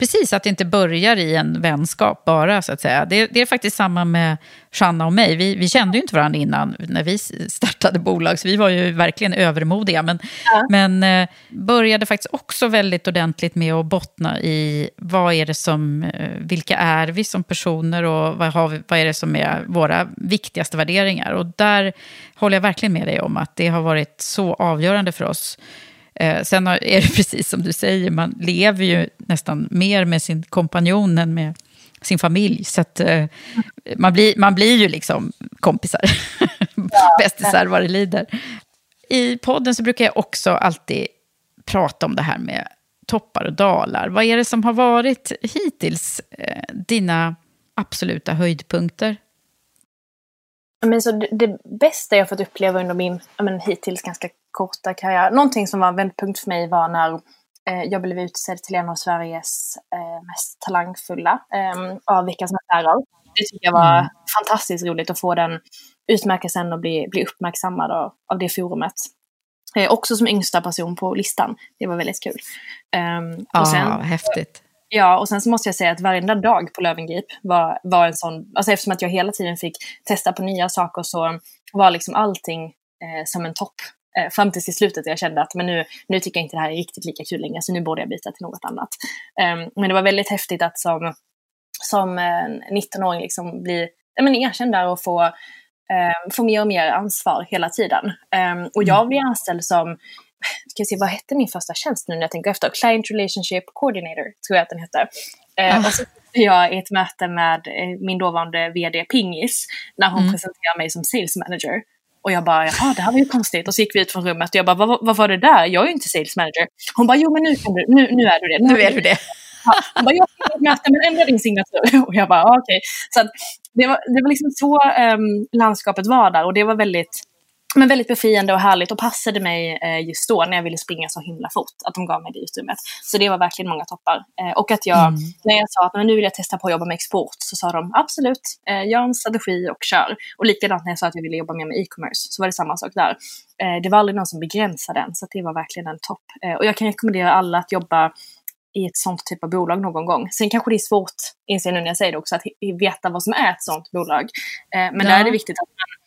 Precis, att det inte börjar i en vänskap bara, så att säga. Det, det är faktiskt samma med Shanna och mig. Vi, vi, kände ju inte varandra innan när vi startade bolag, så vi var ju verkligen övermodiga. Men, ja. men eh, började faktiskt också väldigt ordentligt med att bottna i vad är det som, eh, vilka är vi som personer och vad, har vi, vad är det som är våra viktigaste värderingar. Och där håller jag verkligen med dig om att det har varit så avgörande för oss Eh, sen är det <laughs> precis som du säger, man lever ju nästan mer med sin kompanjon än med sin familj. Så att, eh, man, blir, man blir ju liksom kompisar. <laughs> Ja, Bästisar vad det lider. I podden så brukar jag också alltid prata om det här med toppar och dalar. Vad är det som har varit hittills eh, dina absoluta höjdpunkter? Men så det, det, bästa jag fått uppleva under min men, hittills ganska korta karriär, någonting som var en vändpunkt för mig var när eh, jag blev utsedd till en av Sveriges eh, mest talangfulla eh, av Veckans Affärer. Det tycker jag var mm. fantastiskt roligt att få den utmärkelsen och bli, bli uppmärksammad av, av det forumet. Eh, också som yngsta person på listan. Det var väldigt kul. Um, och sen, ah, häftigt. Ja, och sen så måste jag säga att varenda dag på Lövengrip var, var en sån, alltså eftersom att jag hela tiden fick testa på nya saker så var liksom allting eh, som en topp. Eh, fram till slutet jag kände att men nu, nu tycker jag inte det här är riktigt lika kul längre så nu borde jag byta till något annat. Um, men det var väldigt häftigt att som, som eh, 19-åring liksom bli ja, men erkänd där och få, um, få mer och mer ansvar hela tiden. Um, och jag mm. blev anställd som ska se, vad hette min första tjänst nu när jag tänker efter? Client Relationship Coordinator, tror jag att den hette. Eh, och så jag i ett möte med eh, min dåvarande vd Pingis, när hon mm. presenterade mig som sales manager. Och jag bara, jaha, det här var ju konstigt. Och så gick vi ut från rummet och jag bara, vad, vad var det där? Jag är ju inte sales manager. Hon bara, jo men nu, kan du, nu, nu är du det. Nu, nu är du det. Hon bara, jag fick ett möte men ändra din signatur. <laughs> Och jag bara, okej. Okay. Så att det, var, det var liksom så um, landskapet var där och det var väldigt men väldigt befriande och härligt och passade mig eh, just då när jag ville springa så himla fort, att de gav mig det utrymmet. Så det var verkligen många toppar. Eh, och att jag, mm. när jag sa att men nu vill jag testa på att jobba med export, så sa de absolut, eh, gör en strategi och kör. Och likadant när jag sa att jag ville jobba mer med e-commerce, så var det samma sak där. Eh, det var aldrig någon som begränsade den, så det var verkligen en topp. Och jag kan rekommendera alla att jobba i ett sånt typ av bolag någon gång. Sen kanske det är svårt, inser nu när jag säger det också, att veta vad som är ett sånt bolag. Men ja. där är det viktigt att man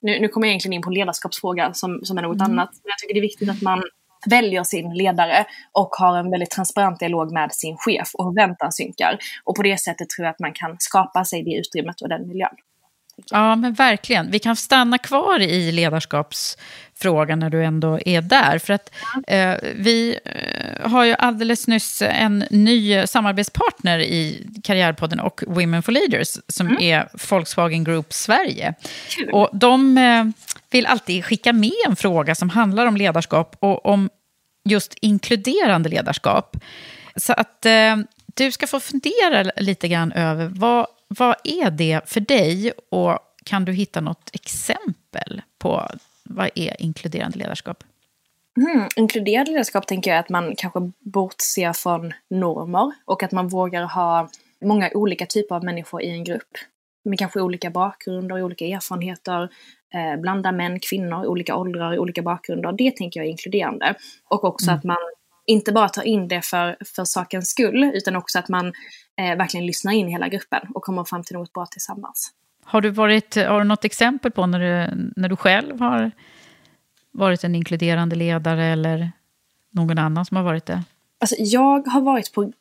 nu, nu kommer jag egentligen in på en ledarskapsfråga som, som är något mm. annat. Men jag tycker det är viktigt att man väljer sin ledare och har en väldigt transparent dialog med sin chef och förväntan synkar. Och på det sättet tror jag att man kan skapa sig det utrymmet och den miljön. Ja, men verkligen. Vi kan stanna kvar i ledarskapsfrågan när du ändå är där. För att eh, vi eh, har ju alldeles nyss en ny samarbetspartner i Karriärpodden och Women for Leaders som mm. är Volkswagen Group Sverige. Kul. Och de eh, vill alltid skicka med en fråga som handlar om ledarskap och om just inkluderande ledarskap. Så att eh, du ska få fundera lite grann över vad vad är det för dig och kan du hitta något exempel på vad är inkluderande ledarskap? Mm, inkluderande ledarskap tänker jag att man kanske bortser från normer och att man vågar ha många olika typer av människor i en grupp. Med kanske olika bakgrunder, olika erfarenheter, eh, blanda män, kvinnor, olika åldrar, olika bakgrunder. Det tänker jag är inkluderande. Och också mm. att man inte bara tar in det för, för sakens skull, utan också att man eh, verkligen lyssnar in hela gruppen och kommer fram till något bra tillsammans. Har du, varit, har du något exempel på när du, när du själv har varit en inkluderande ledare eller någon annan som har varit det? Alltså, jag har varit på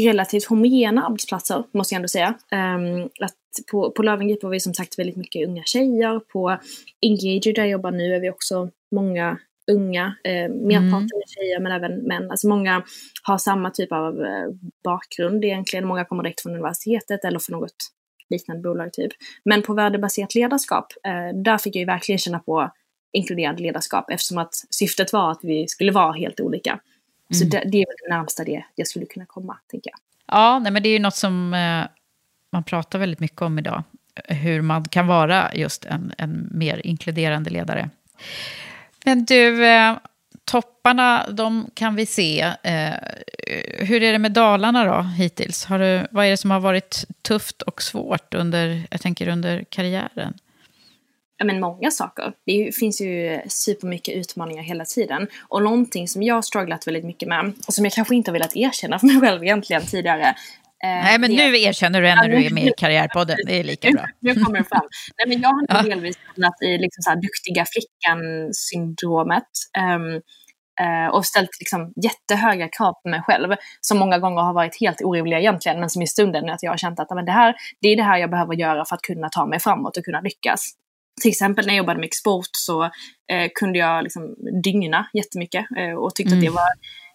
relativt homogena arbetsplatser, måste jag ändå säga. Um, att på, på Löwengrip var vi som sagt väldigt mycket unga tjejer. På Engager där jag jobbar nu är vi också många unga, eh, merparten mm. är tjejer men även män. Alltså många har samma typ av eh, bakgrund egentligen. Många kommer direkt från universitetet eller från något liknande bolag typ. Men på värdebaserat ledarskap, eh, där fick jag ju verkligen känna på inkluderande ledarskap eftersom att syftet var att vi skulle vara helt olika. Mm. Så det, det, är väl det närmsta det jag skulle kunna komma, tänker jag. Ja, nej, men det är ju något som eh, man pratar väldigt mycket om idag. Hur man kan vara just en, en mer inkluderande ledare. Men du, eh, topparna, de kan vi se. Eh, hur är det med Dalarna då, hittills? Har du, vad är det som har varit tufft och svårt under, jag tänker under karriären? Ja, men många saker. Det finns ju supermycket utmaningar hela tiden. Och någonting som jag har strugglat väldigt mycket med, och som jag kanske inte har velat erkänna för mig själv egentligen tidigare, Nej, men det... nu erkänner du när du är med i Karriärpodden. Det är lika bra. nu kommer det fram. Nej, men jag har ja. delvis hamnat i liksom så här, duktiga flickan-syndromet. Um, uh, och ställt liksom jättehöga krav på mig själv. Som många gånger har varit helt orimliga egentligen. Men som i stunden att jag har känt att men det, här, det är det här jag behöver göra för att kunna ta mig framåt och kunna lyckas. Till exempel när jag jobbade med export så eh, kunde jag liksom dygna jättemycket eh, och tyckte mm. att det var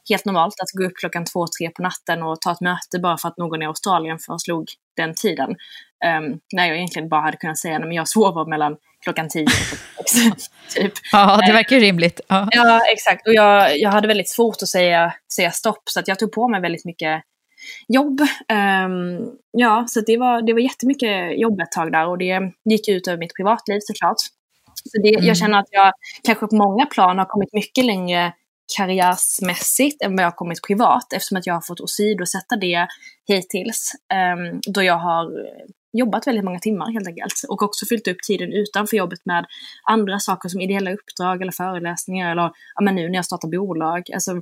helt normalt att gå upp klockan två, tre på natten och ta ett möte bara för att någon i Australien föreslog den tiden. Um, när jag egentligen bara hade kunnat säga att jag sover mellan klockan tio och <laughs> typ. Ja, det verkar rimligt. Ja, ja exakt. Och jag, jag hade väldigt svårt att säga, säga stopp, så att jag tog på mig väldigt mycket jobb. Um, ja, så det var, det var jättemycket jobb ett tag där och det gick ut över mitt privatliv såklart. Så det, mm. jag känner att jag kanske på många plan har kommit mycket längre karriärsmässigt än vad jag har kommit privat eftersom att jag har fått åsidosätta det hittills. Um, då jag har jobbat väldigt många timmar helt enkelt och också fyllt upp tiden utanför jobbet med andra saker som ideella uppdrag eller föreläsningar eller ja, men nu när jag startar bolag. Alltså,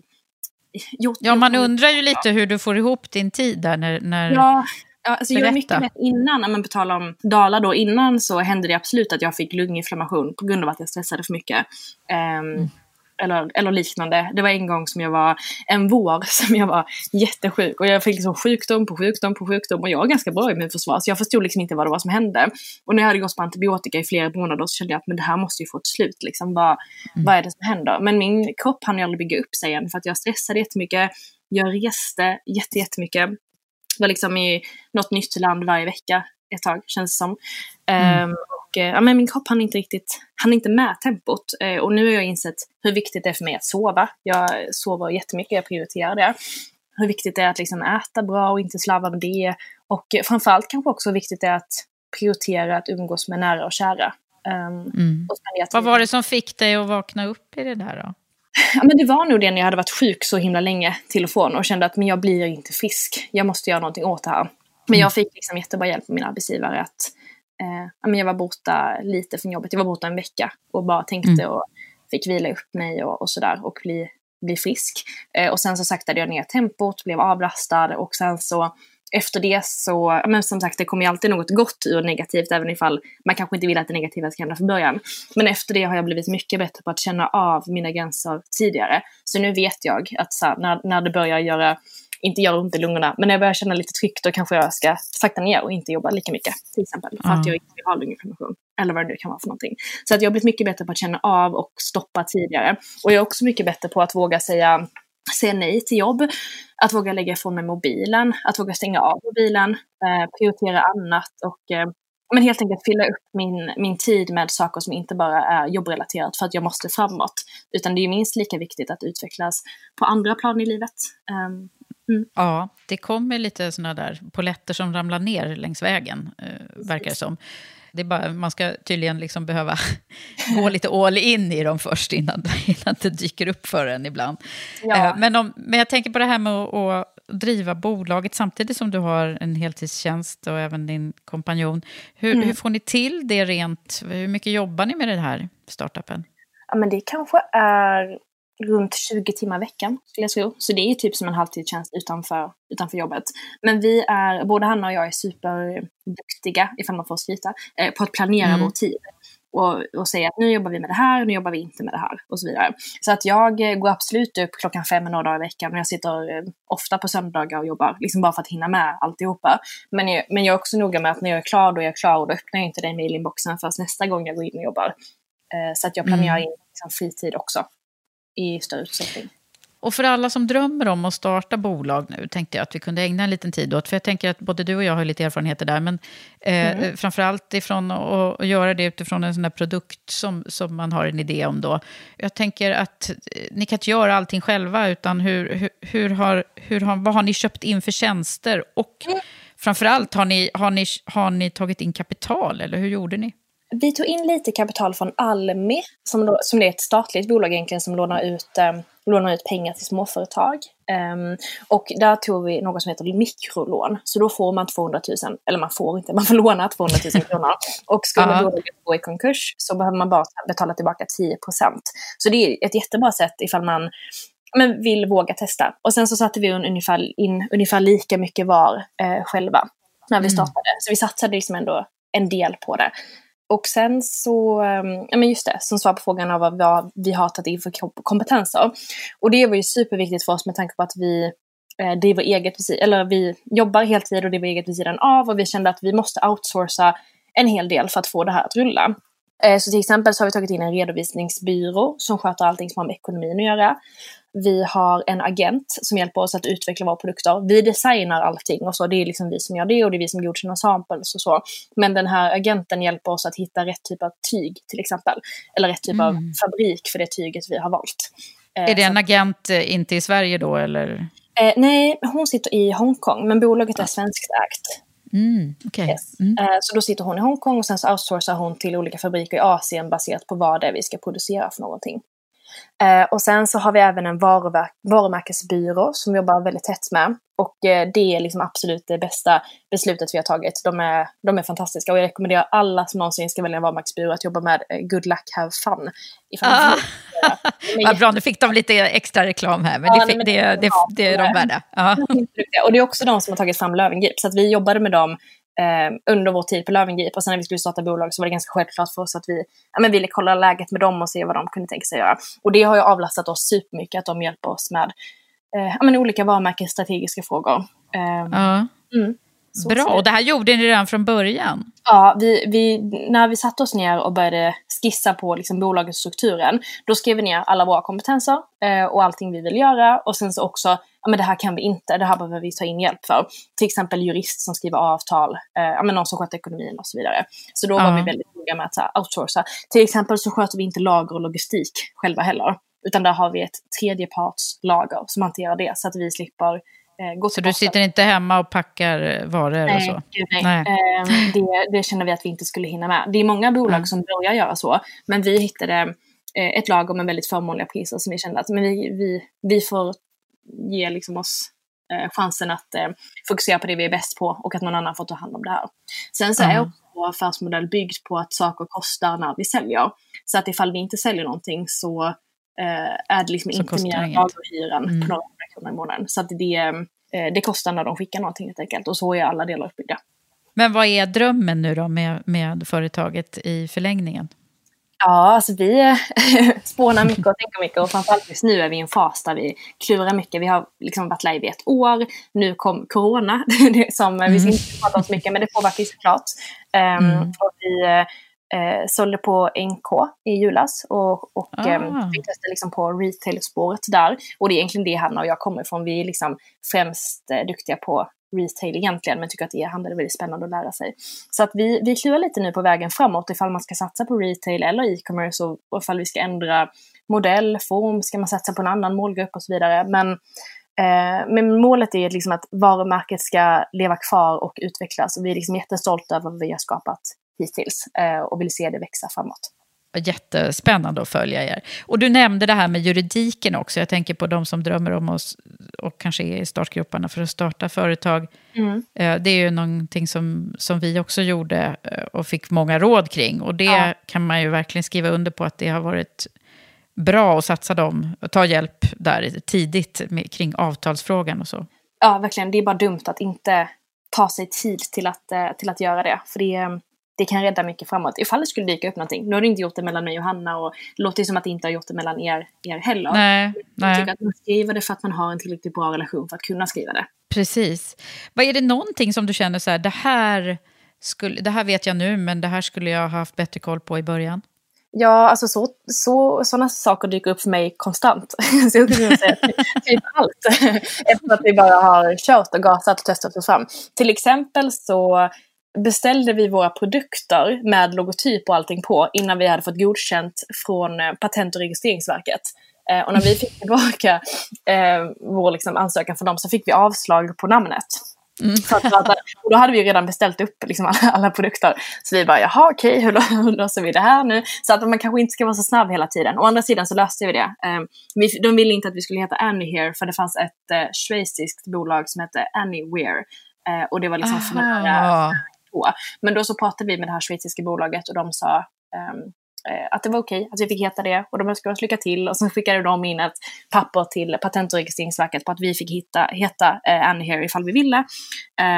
gjort, ja, man undrar ju lite hur du får ihop din tid där när, när ja. Ja, alltså jag mycket rätt innan, när man betalar om Dala då, innan så hände det absolut att jag fick lunginflammation på grund av att jag stressade för mycket. Um, mm eller, eller liknande. Det var en gång som jag var, en vår <laughs> som jag var jättesjuk och jag fick liksom sjukdom på sjukdom på sjukdom och jag har ganska bra immunförsvar så jag förstod liksom inte vad det var som hände. Och när jag hade gått på antibiotika i flera månader så kände jag att men det här måste ju få ett slut liksom. Vad, mm. vad är det som händer? Men min kropp hann ju aldrig bygga upp sig igen för att jag stressade jättemycket. Jag reste jätte, jättemycket. Var liksom i något nytt land varje vecka ett tag känns det som. Mm. Um, och eh, ja, men min kropp hann inte riktigt, hann inte med tempot. Uh, och nu har jag insett hur viktigt det är för mig att sova. Jag sover jättemycket, jag prioriterar det. Hur viktigt det är att liksom äta bra och inte slarva med det. Och framförallt kanske också hur viktigt det är att prioritera att umgås med nära och kära. Um, mm. och Vad var det som fick dig att vakna upp i det där då? <laughs> Ja, men det var nog det när jag hade varit sjuk så himla länge till och från och kände att men jag blir inte frisk. Jag måste göra någonting åt det här. Men jag fick liksom jättebra hjälp av min arbetsgivare att eh, men jag var borta lite från jobbet. Jag var borta en vecka och bara tänkte mm. och fick vila upp mig och, och sådär och bli, bli frisk. Eh, och sen så saktade jag ner tempot, blev avlastad och sen så efter det så, men som sagt det kommer ju alltid något gott ur negativt även ifall man kanske inte vill att det negativa ska hända från början. Men efter det har jag blivit mycket bättre på att känna av mina gränser tidigare. Så nu vet jag att så här, när, när det börjar göra inte gör ont i lungorna. Men när jag börjar känna lite tryck då kanske jag ska sakta ner och inte jobba lika mycket. Till exempel. För att jag inte vill ha lunginflammation. Eller vad det nu kan vara för någonting. Så att jag har blivit mycket bättre på att känna av och stoppa tidigare. Och jag är också mycket bättre på att våga säga säga nej till jobb, att våga lägga ifrån mig mobilen, att våga stänga av mobilen, eh, prioritera annat och eh, men helt enkelt fylla upp min, min tid med saker som inte bara är jobbrelaterat för att jag måste framåt. Utan det är minst lika viktigt att utvecklas på andra plan i livet. Um, Mm. Ja, det kommer lite sådana där poletter som ramlar ner längs vägen, eh, verkar det som. Det bara, man ska tydligen liksom behöva <laughs> gå lite all in i dem först innan, <laughs> innan det dyker upp för en ibland. Ja. Eh, men, om, men jag tänker på det här med att, att driva bolaget samtidigt som du har en heltidstjänst och även din kompanjon. Hur, mm. hur får ni till det rent? Hur mycket jobbar ni med det här startupen? Ja, men det kanske är runt 20 timmar i veckan, skulle jag tro. Så det är typ som en halvtidstjänst utanför, utanför jobbet. Men vi är, både Hanna och jag är superduktiga, ifall man får skryta, eh, på att planera mm. vår tid. Och, och säga att nu jobbar vi med det här, nu jobbar vi inte med det här och så vidare. Så att jag eh, går absolut upp klockan fem några dagar i veckan och jag sitter eh, ofta på söndagar och jobbar, liksom bara för att hinna med alltihopa. Men jag, men jag är också noga med att när jag är klar, då är jag klar och då öppnar jag inte den mailinboxen förrän nästa gång jag går in och jobbar. Eh, så att jag planerar mm. in liksom, fritid också i större utsträckning. Och för alla som drömmer om att starta bolag nu tänkte jag att vi kunde ägna en liten tid åt. För jag tänker att både du och jag har lite erfarenheter där. Men eh, mm. framförallt ifrån att göra det utifrån en sån där produkt som, som man har en idé om då. Jag tänker att eh, ni kan inte göra allting själva. Utan hur, hur, hur har, hur har, vad har ni köpt in för tjänster? Och mm. framförallt, har ni, har, ni, har ni tagit in kapital? Eller hur gjorde ni? Vi tog in lite kapital från Almi, som, som det är ett statligt bolag egentligen som lånar ut, eh, lånar ut pengar till småföretag. Um, och där tog vi något som heter mikrolån. Så då får man 200 000, eller man får inte, <laughs> man får låna 200 000 kronor. Och skulle uh -huh. bolaget gå i konkurs så behöver man bara betala tillbaka 10 procent. Så det är ett jättebra sätt ifall man men vill våga testa. Och sen så satte vi ungefär, in ungefär lika mycket var eh, själva när vi mm. startade. Mm. Så vi satsade liksom ändå en del på det. Och sen så, ehm, ja men just det, som svar på frågan av vad vi har tagit in för kompetenser. Och det var ju superviktigt för oss med tanke på att vi eh, driver eget eller vi jobbar heltid och driver eget vid sidan av och vi kände att vi måste outsourca en hel del för att få det här att rulla. Eh, så till exempel så har vi tagit in en redovisningsbyrå som sköter allting som har med ekonomin att göra. Vi har en agent som hjälper oss att utveckla våra produkter. Vi designar allting och så. Det är liksom vi som gör det och det är vi som godkänner samples och så. Men den här agenten hjälper oss att hitta rätt typ av tyg till exempel. Eller rätt typ mm. av fabrik för det tyget vi har valt. Är det en agent eh, inte i Sverige då eller? Eh, nej, hon sitter i Hongkong men bolaget är svenskt ägt. Mm, okay. yes. mm. Eh, så då sitter hon i Hongkong och sen så outsourcar hon till olika fabriker i Asien baserat på vad det är vi ska producera för någonting. Eh, och sen så har vi även en varumärkesbyrå som vi jobbar väldigt tätt med. Och eh, det är liksom absolut det bästa beslutet vi har tagit. De är, de är fantastiska och jag rekommenderar alla som någonsin ska välja en varumärkesbyrå att jobba med eh, Good Luck Have Fun. Ah. <laughs> Vad bra, nu fick de lite extra reklam här, men, ja, det, fick, det, det, det, det är de värda. <laughs> och det är också de som har tagit fram Löwengrip, så vi jobbade med dem eh, under vår tid på Löwengrip. Och sen när vi skulle starta bolag så var det ganska självklart för oss att vi ja, men ville kolla läget med dem och se vad de kunde tänka sig göra. Och det har ju avlastat oss supermycket att de hjälper oss med eh, ja, men olika varumärkes strategiska frågor. Eh. Mm. Så Bra, och det här gjorde ni redan från början? Ja, vi, vi, när vi satte oss ner och började skissa på liksom bolagets strukturen, då skrev vi ner alla våra kompetenser eh, och allting vi vill göra. Och sen så också, ja men det här kan vi inte, det här behöver vi ta in hjälp för. Till exempel jurist som skriver avtal, eh, ja men någon som sköter ekonomin och så vidare. Så då var vi väldigt noga med att så här, outsourca. Till exempel så sköter vi inte lager och logistik själva heller. Utan där har vi ett tredjepartslager som hanterar det så att vi slipper gå Så du sitter inte hemma och packar varor nej, och så? Gud, nej. Nej. Eh, <laughs> det, det känner vi att vi inte skulle hinna med. Det är många bolag Mm. som börjar göra så, men vi hittade eh, ett lager med väldigt förmånliga priser som vi kände att men vi, vi, vi får ge liksom oss eh, chansen att eh, fokusera på det vi är bäst på och att någon annan får ta hand om det här. Sen så är Mm. också vår affärsmodell byggd på att saker kostar när vi säljer. Så att ifall vi inte säljer någonting så eh, är det liksom Så inte mer lagerhyran Mm. på hundra kronor i månaden. Så att det, eh, det kostar när de skickar någonting helt enkelt. Och så är alla delar uppbyggda. Men vad är drömmen nu då med, med företaget i förlängningen? Ja, alltså vi eh, <laughs> spånar mycket och tänker mycket och framförallt just nu är vi i en fas där vi klurar mycket. Vi har liksom varit live i ett år, nu kom corona, <laughs> som vi ska inte prata om så mycket men det påverkar ju såklart. Um, Mm. och vi eh, sålde på NK i julas och, och Ah. ehm, fick testa liksom på retail-spåret där. Och det är egentligen det Hanna och jag kommer ifrån. Vi är liksom främst eh, duktiga på retail egentligen, men tycker att e-handel är väldigt spännande att lära sig. Så att vi, vi klurar lite nu på vägen framåt ifall man ska satsa på retail eller e-commerce och, och ifall vi ska ändra modell, form, ska man satsa på en annan målgrupp och så vidare. Men, eh, men målet är liksom att varumärket ska leva kvar och utvecklas och vi är liksom jättestolta över vad vi har skapat hittills eh, och vill se det växa framåt. Jättespännande att följa er. Och du nämnde det här med juridiken också. Jag tänker på de som drömmer om oss och kanske är i startgroparna för att starta företag. Mm. Eh, Det är ju någonting som, som vi också gjorde eh, och fick många råd kring. Och det Ja. kan man ju verkligen skriva under på att det har varit bra att satsa dem, och ta hjälp där tidigt med, kring avtalsfrågan och så. Ja, verkligen. Det är bara dumt att inte ta sig tid till att, till att göra det. För det, eh, det kan rädda mycket framåt. Ifall det skulle dyka upp någonting. Nu har du inte gjort det mellan mig och Hanna och det låter ju som att det inte har gjort det mellan er, er heller. Nej, Jag nej. tycker att man skriver det för att man har en tillräckligt bra relation för att kunna skriva det. Precis. Vad är det någonting som du känner så här, det här, skulle, det här vet jag nu, men det här skulle jag ha haft bättre koll på i början? Ja, alltså så, så, sådana saker dyker upp för mig konstant. <laughs> så jag skulle säga typ allt. <laughs> Efter att vi bara har kört och gasat och testat oss fram. Till exempel så beställde vi våra produkter med logotyp och allting på innan vi hade fått godkänt från eh, Patent och registreringsverket. Eh, och när vi fick tillbaka eh, vår liksom, ansökan från dem så fick vi avslag på namnet. Så att, och då hade vi ju redan beställt upp liksom alla, alla produkter. Så vi bara, jaha okej, hur, lö- <laughs> hur löser vi det här nu? Så att man kanske inte ska vara så snabb hela tiden. Å andra sidan så löste vi det. Eh, de ville inte att vi skulle heta Anyhere för det fanns ett eh, schweiziskt bolag som hette Anywhere. Eh, och det var liksom för Aha på. Men då så pratade vi med det här schweiziska bolaget och de sa um, att det var okej att vi fick heta det och de önskade oss lycka till och sen skickade de in ett papper till Patent och registreringsverket på att vi fick hitta, heta eh, Annie here ifall vi ville.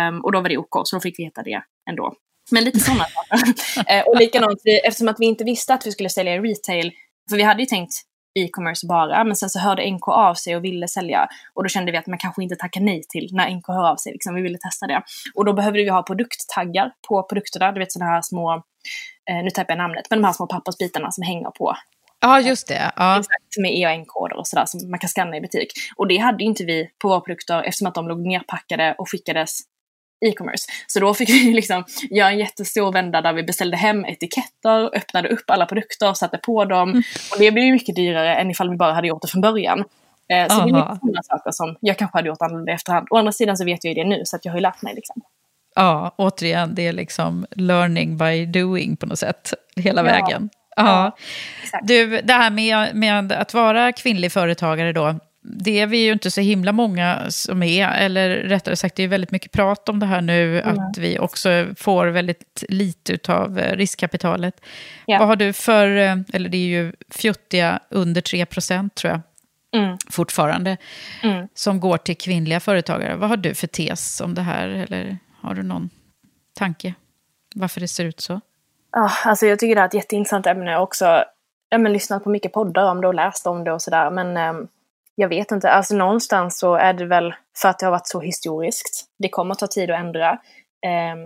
Um, och då var det OK, så då fick vi heta det ändå. Men lite sådana saker. <laughs> eh, och likadant, eftersom att vi inte visste att vi skulle sälja i retail, för vi hade ju tänkt e-commerce bara, men sen så hörde NK av sig och ville sälja. Och då kände vi att man kanske inte tackar nej till när NK hör av sig, liksom, vi ville testa det. Och då behövde vi ha produkttaggar på produkterna, du vet sådana här små, eh, nu tappar jag namnet, men de här små pappersbitarna som hänger på. Ja, just det. Ja. Exakt, med EAN-koder och sådär som man kan scanna i butik. Och det hade ju inte vi på våra produkter eftersom att de låg nerpackade och skickades e-commerce. Så då fick <laughs> vi liksom göra en jättestor vända där vi beställde hem etiketter, öppnade upp alla produkter, satte på dem. Och det blev ju mycket dyrare än ifall vi bara hade gjort det från början. Eh, så det är Aha. lite sådana saker som jag kanske hade gjort annorlunda i efterhand. Å andra sidan så vet jag ju det nu så att jag har ju lärt mig liksom. ja, återigen, det är liksom learning by doing på något sätt, hela Ja. vägen. Ja. Exakt. Du, det här med, med att vara kvinnlig företagare då, det är vi ju inte så himla många som är, eller rättare sagt, det är väldigt mycket prat om det här nu, Mm. att vi också får väldigt lite av riskkapitalet. Ja. Vad har du för, eh, eller det är ju fjuttiga under 3 procent tror jag, Mm. fortfarande, Mm. som går till kvinnliga företagare. Vad har du för tes om det här, eller har du någon tanke varför det ser ut så? Ja, alltså jag tycker det är ett jätteintressant ämne. Jag har också ja, men, lyssnat på mycket poddar om det och läst om det och sådär. Men ehm, jag vet inte, alltså någonstans så är det väl för att det har varit så historiskt. Det kommer att ta tid att ändra. Ehm,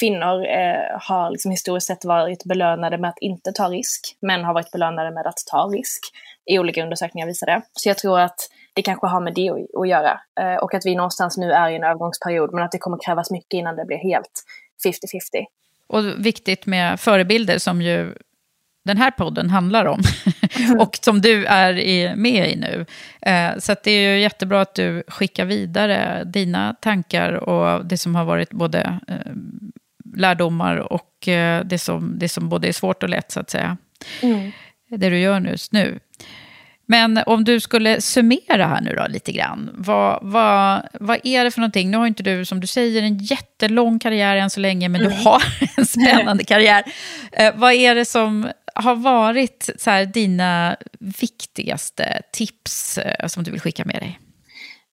kvinnor eh, har liksom historiskt sett varit belönade med att inte ta risk. Män har varit belönade med att ta risk. I olika undersökningar visar det. Så jag tror att det kanske har med det att, att göra. Eh, och att vi någonstans nu är i en övergångsperiod. Men att det kommer krävas mycket innan det blir helt 50-50. Och viktigt med förebilder som ju den här podden handlar om. <laughs> och som du är med i nu. Eh, så det är ju jättebra att du skickar vidare dina tankar och det som har varit både eh, lärdomar och eh, det, som, det som både är svårt och lätt, så att säga. Mm. Det du gör just nu. Men om du skulle summera här nu då lite grann. Vad, vad, vad är det för någonting? Nu har inte du, som du säger, en jättelång karriär än så länge, men mm. du har <laughs> en spännande karriär. Eh, vad är det som har varit så här, dina viktigaste tips eh, som du vill skicka med dig?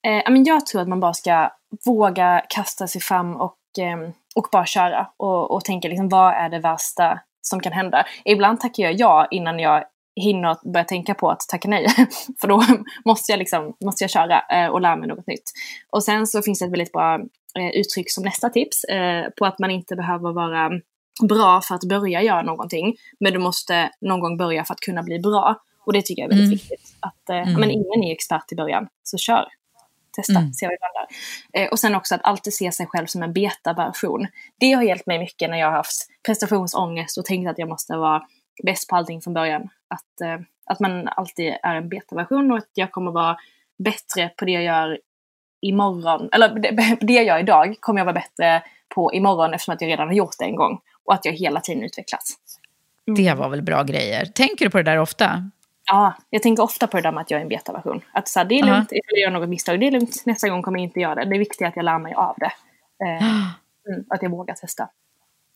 Eh, jag tror att man bara ska våga kasta sig fram och, eh, och bara köra. Och, och tänka liksom, vad är det värsta som kan hända? Ibland tackar jag ja innan jag hinner börja tänka på att tacka nej. <laughs> För då <laughs> måste jag, liksom, måste jag köra eh, och lära mig något nytt. Och sen så finns det ett väldigt bra eh, uttryck som nästa tips eh, på att man inte behöver vara bra för att börja göra någonting. Men du måste någon gång börja för att kunna bli bra. Och det tycker jag är väldigt mm. viktigt. Att, mm. men ingen är expert i början, så kör. Testa, mm. se vad det landar. och sen också att alltid se sig själv som en beta-version. Det har hjälpt mig mycket när jag har haft prestationsångest och tänkt att jag måste vara bäst på allting från början. Att, eh, att man alltid är en betaversion och att jag kommer vara bättre på det jag gör imorgon. Eller <laughs> det, jag gör idag kommer jag vara bättre på imorgon eftersom att jag redan har gjort det en gång. Och att jag hela tiden utvecklas. Mm. Det var väl bra grejer. Tänker du på det där ofta? Ja, jag tänker ofta på det där med att jag är en betaversion. Att så här, det är lugnt uh -huh. ifall jag gör något misstag, det är lugnt, nästa gång kommer jag inte göra det. Det är viktigt att jag lär mig av det. Eh, <gasps> mm, att jag vågar testa.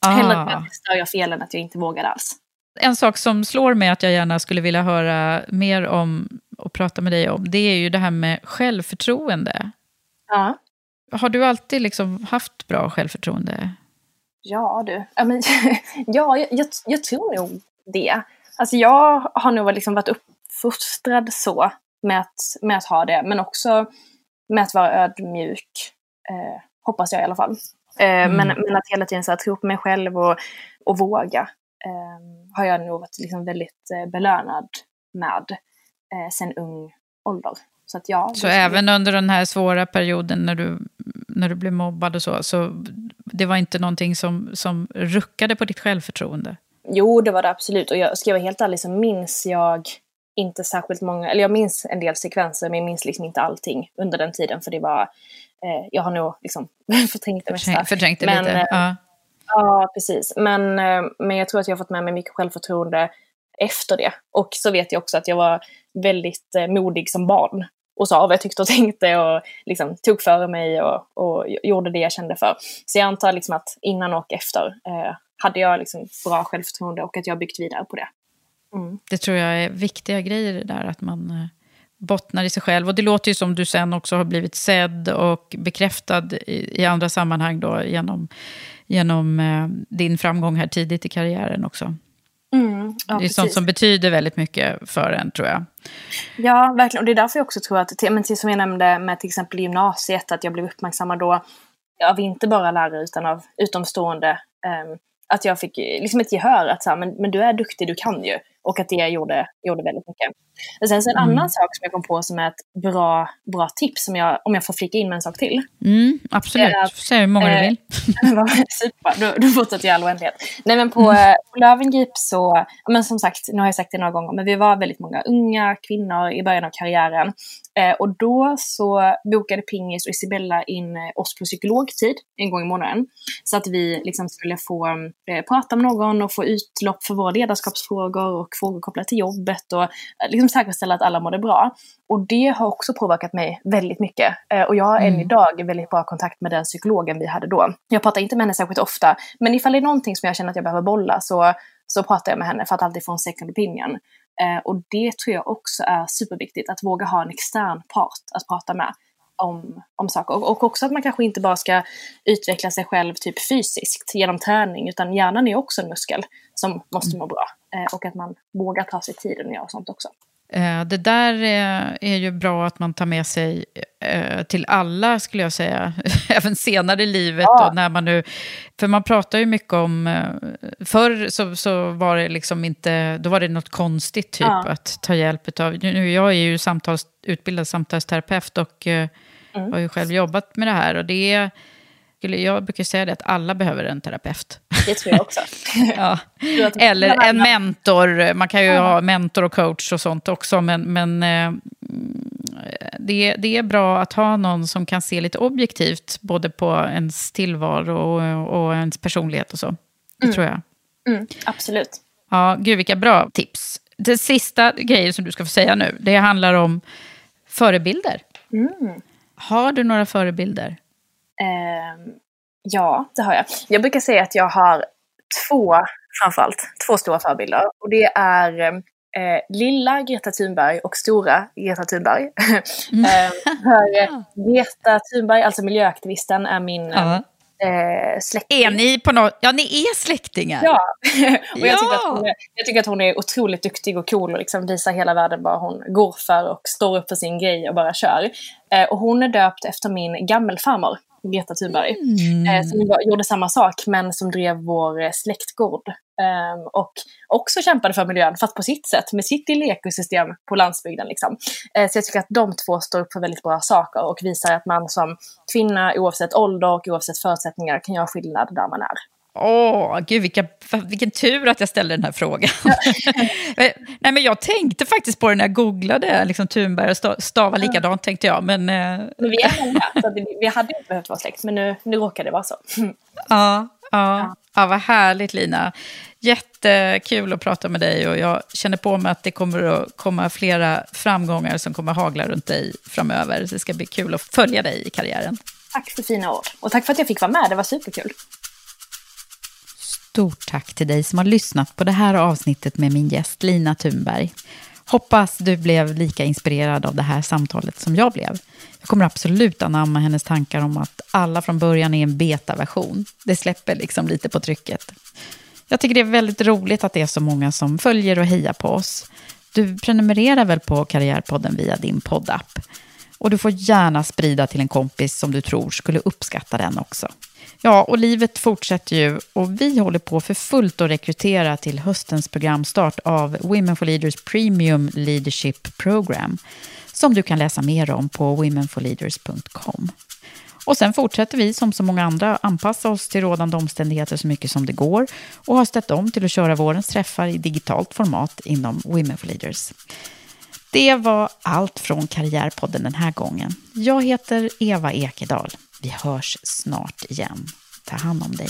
Ah. Hellre att jag testar och gör fel än att jag inte vågar alls. En sak som slår mig att jag gärna skulle vilja höra mer om och prata med dig om, det är ju det här med självförtroende. Ja. Har du alltid liksom haft bra självförtroende? Ja du, ja, <laughs> jag, jag, jag tror nog det. Alltså jag har nog liksom varit uppfostrad så med att, med att ha det, men också med att vara ödmjuk. Eh, hoppas jag i alla fall. Eh, mm. men, men att hela tiden så här, tro på mig själv och, och våga. Eh, har jag nog varit liksom väldigt eh, belönad med eh, sen ung ålder. Så, att ja, så även under den här svåra perioden när du, när du blev mobbad och så, så det var inte någonting som, som ruckade på ditt självförtroende? Jo, det var det absolut. Och jag, ska jag vara helt ärlig så minns jag inte särskilt många, eller jag minns en del sekvenser men jag minns liksom inte allting under den tiden för det var, eh, jag har nog liksom <laughs> förträngt det mesta. Förträngt det men, lite, eh, ja. Ja, precis. Men, eh, men jag tror att jag har fått med mig mycket självförtroende efter det. Och så vet jag också att jag var väldigt eh, modig som barn och sa vad jag tyckte och tänkte och liksom tog för mig och, och gjorde det jag kände för. Så jag antar liksom att innan och efter eh, hade jag liksom bra självförtroende och att jag byggt vidare på det. Mm. Det tror jag är viktiga grejer det där, att man eh, bottnar i sig själv. Och det låter ju som du sen också har blivit sedd och bekräftad i, i andra sammanhang då genom genom eh, din framgång här tidigt i karriären också. Mm, ja, det är precis. sånt som betyder väldigt mycket för en, tror jag. Ja, verkligen. Och det är därför jag också tror att, men till, som jag nämnde med till exempel gymnasiet, att jag blev uppmärksammad då av inte bara lärare utan av utomstående. Um, att jag fick liksom ett gehör att så här, men, men du är duktig, du kan ju. Och att det gjorde, gjorde väldigt mycket. Och sen så en mm. annan sak som jag kom på som är ett bra, bra tips, som jag, om jag får flika in med en sak till. Mm, absolut, säg hur många eh, <laughs> du vill. super, då, då fortsätter jag i all oändlighet. Nej men på, mm. Eh, på Lövengrip så, men som sagt, nu har jag sagt det några gånger, men vi var väldigt många unga kvinnor i början av karriären. Eh, och då så bokade Pingis och Isabella in eh, oss på psykologtid en gång i månaden. Så att vi liksom skulle få eh, prata med någon och få utlopp för våra ledarskapsfrågor och frågor kopplade till jobbet och eh, liksom säkerställa att alla mådde bra. Och det har också påverkat mig väldigt mycket. Eh, och jag har mm. än idag väldigt bra kontakt med den psykologen vi hade då. Jag pratar inte med henne särskilt ofta, men ifall det är någonting som jag känner att jag behöver bolla så, så pratar jag med henne för att alltid få en second opinion. Eh, och det tror jag också är superviktigt, att våga ha en extern part att prata med om, om saker. Och, och också att man kanske inte bara ska utveckla sig själv typ fysiskt genom träning, utan hjärnan är också en muskel som måste må bra. Eh, och att man vågar ta sig tiden och göra sånt också. Eh, det där är ju bra att man tar med sig eh, till alla, skulle jag säga. <laughs> Även senare i livet. Ja. när man nu, för man pratar ju mycket om... Eh, förr så, så var det liksom inte... Då var det något konstigt typ ja. att ta hjälp av... Nu, jag är ju samtals, utbildad samtalsterapeut och mm. har ju själv jobbat med det här. Och det är Jag brukar säga det att alla behöver en terapeut. Det tror jag också. <laughs> ja. Eller en mentor. Man kan ju ja. ha mentor och coach och sånt också. Men, men eh, det, det är bra att ha någon som kan se lite objektivt både på ens tillvaro och, och ens personlighet och så. Det mm. tror jag. Mm, absolut. Ja, gud vilka bra tips. Det sista grejen som du ska få säga nu, det handlar om förebilder. Mm. Har du några förebilder? Eh, ja, det har jag. Jag brukar säga att jag har två, framförallt, två stora förebilder. Och det är eh, lilla Greta Thunberg och stora Greta Thunberg. Mm. <laughs> eh, Greta Thunberg, alltså miljöaktivisten, är min ja eh, släkting. Är ni på något... Ja, ni är släktingar. Ja, <laughs> och jag, tycker att hon är, jag tycker att hon är otroligt duktig och cool och liksom visar hela världen vad hon går för och står upp för sin grej och bara kör. Eh, och hon är döpt efter min gammelfarmor. Greta Thunberg. Mm. Eh, som gjorde samma sak men som drev vår eh, släktgård. Eh, och också kämpade för miljön, fast på sitt sätt, med sitt lilla ekosystem på landsbygden. Liksom. Eh, så jag tycker att de två står upp för väldigt bra saker och visar att man som kvinna, oavsett ålder och oavsett förutsättningar, kan göra skillnad där man är. Åh, gud vilka, vilken tur att jag ställde den här frågan. <laughs> Nej, men jag tänkte faktiskt på det när jag googlade liksom, Thunberg och stava likadant, tänkte jag. Men, eh, men vi är många, så vi, hade inte behövt vara släkt, men nu, nu råkar det vara så. <laughs> ja, ja, ja, vad härligt Lina. Jättekul att prata med dig och jag känner på mig att det kommer att komma flera framgångar som kommer hagla runt dig framöver. Så det ska bli kul att följa dig i karriären. Tack för fina ord. Och tack för att jag fick vara med, det var superkul. Stort tack till dig som har lyssnat på det här avsnittet med min gäst Lina Thunberg. Hoppas du blev lika inspirerad av det här samtalet som jag blev. Jag kommer absolut anamma hennes tankar om att alla från början är en betaversion. Det släpper liksom lite på trycket. Jag tycker det är väldigt roligt att det är så många som följer och hejar på oss. Du prenumererar väl på Karriärpodden via din poddapp? Och du får gärna sprida till en kompis som du tror skulle uppskatta den också. Ja, och livet fortsätter ju och vi håller på för fullt att rekrytera till höstens programstart av Women for Leaders Premium Leadership Program som du kan läsa mer om på womenforleaders.com. Och sen fortsätter vi som så många andra anpassa oss till rådande omständigheter så mycket som det går och har ställt om till att köra vårens träffar i digitalt format inom Women for Leaders. Det var allt från Karriärpodden den här gången. Jag heter Eva Ekedal. Vi hörs snart igen. Ta hand om dig.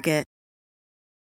Target.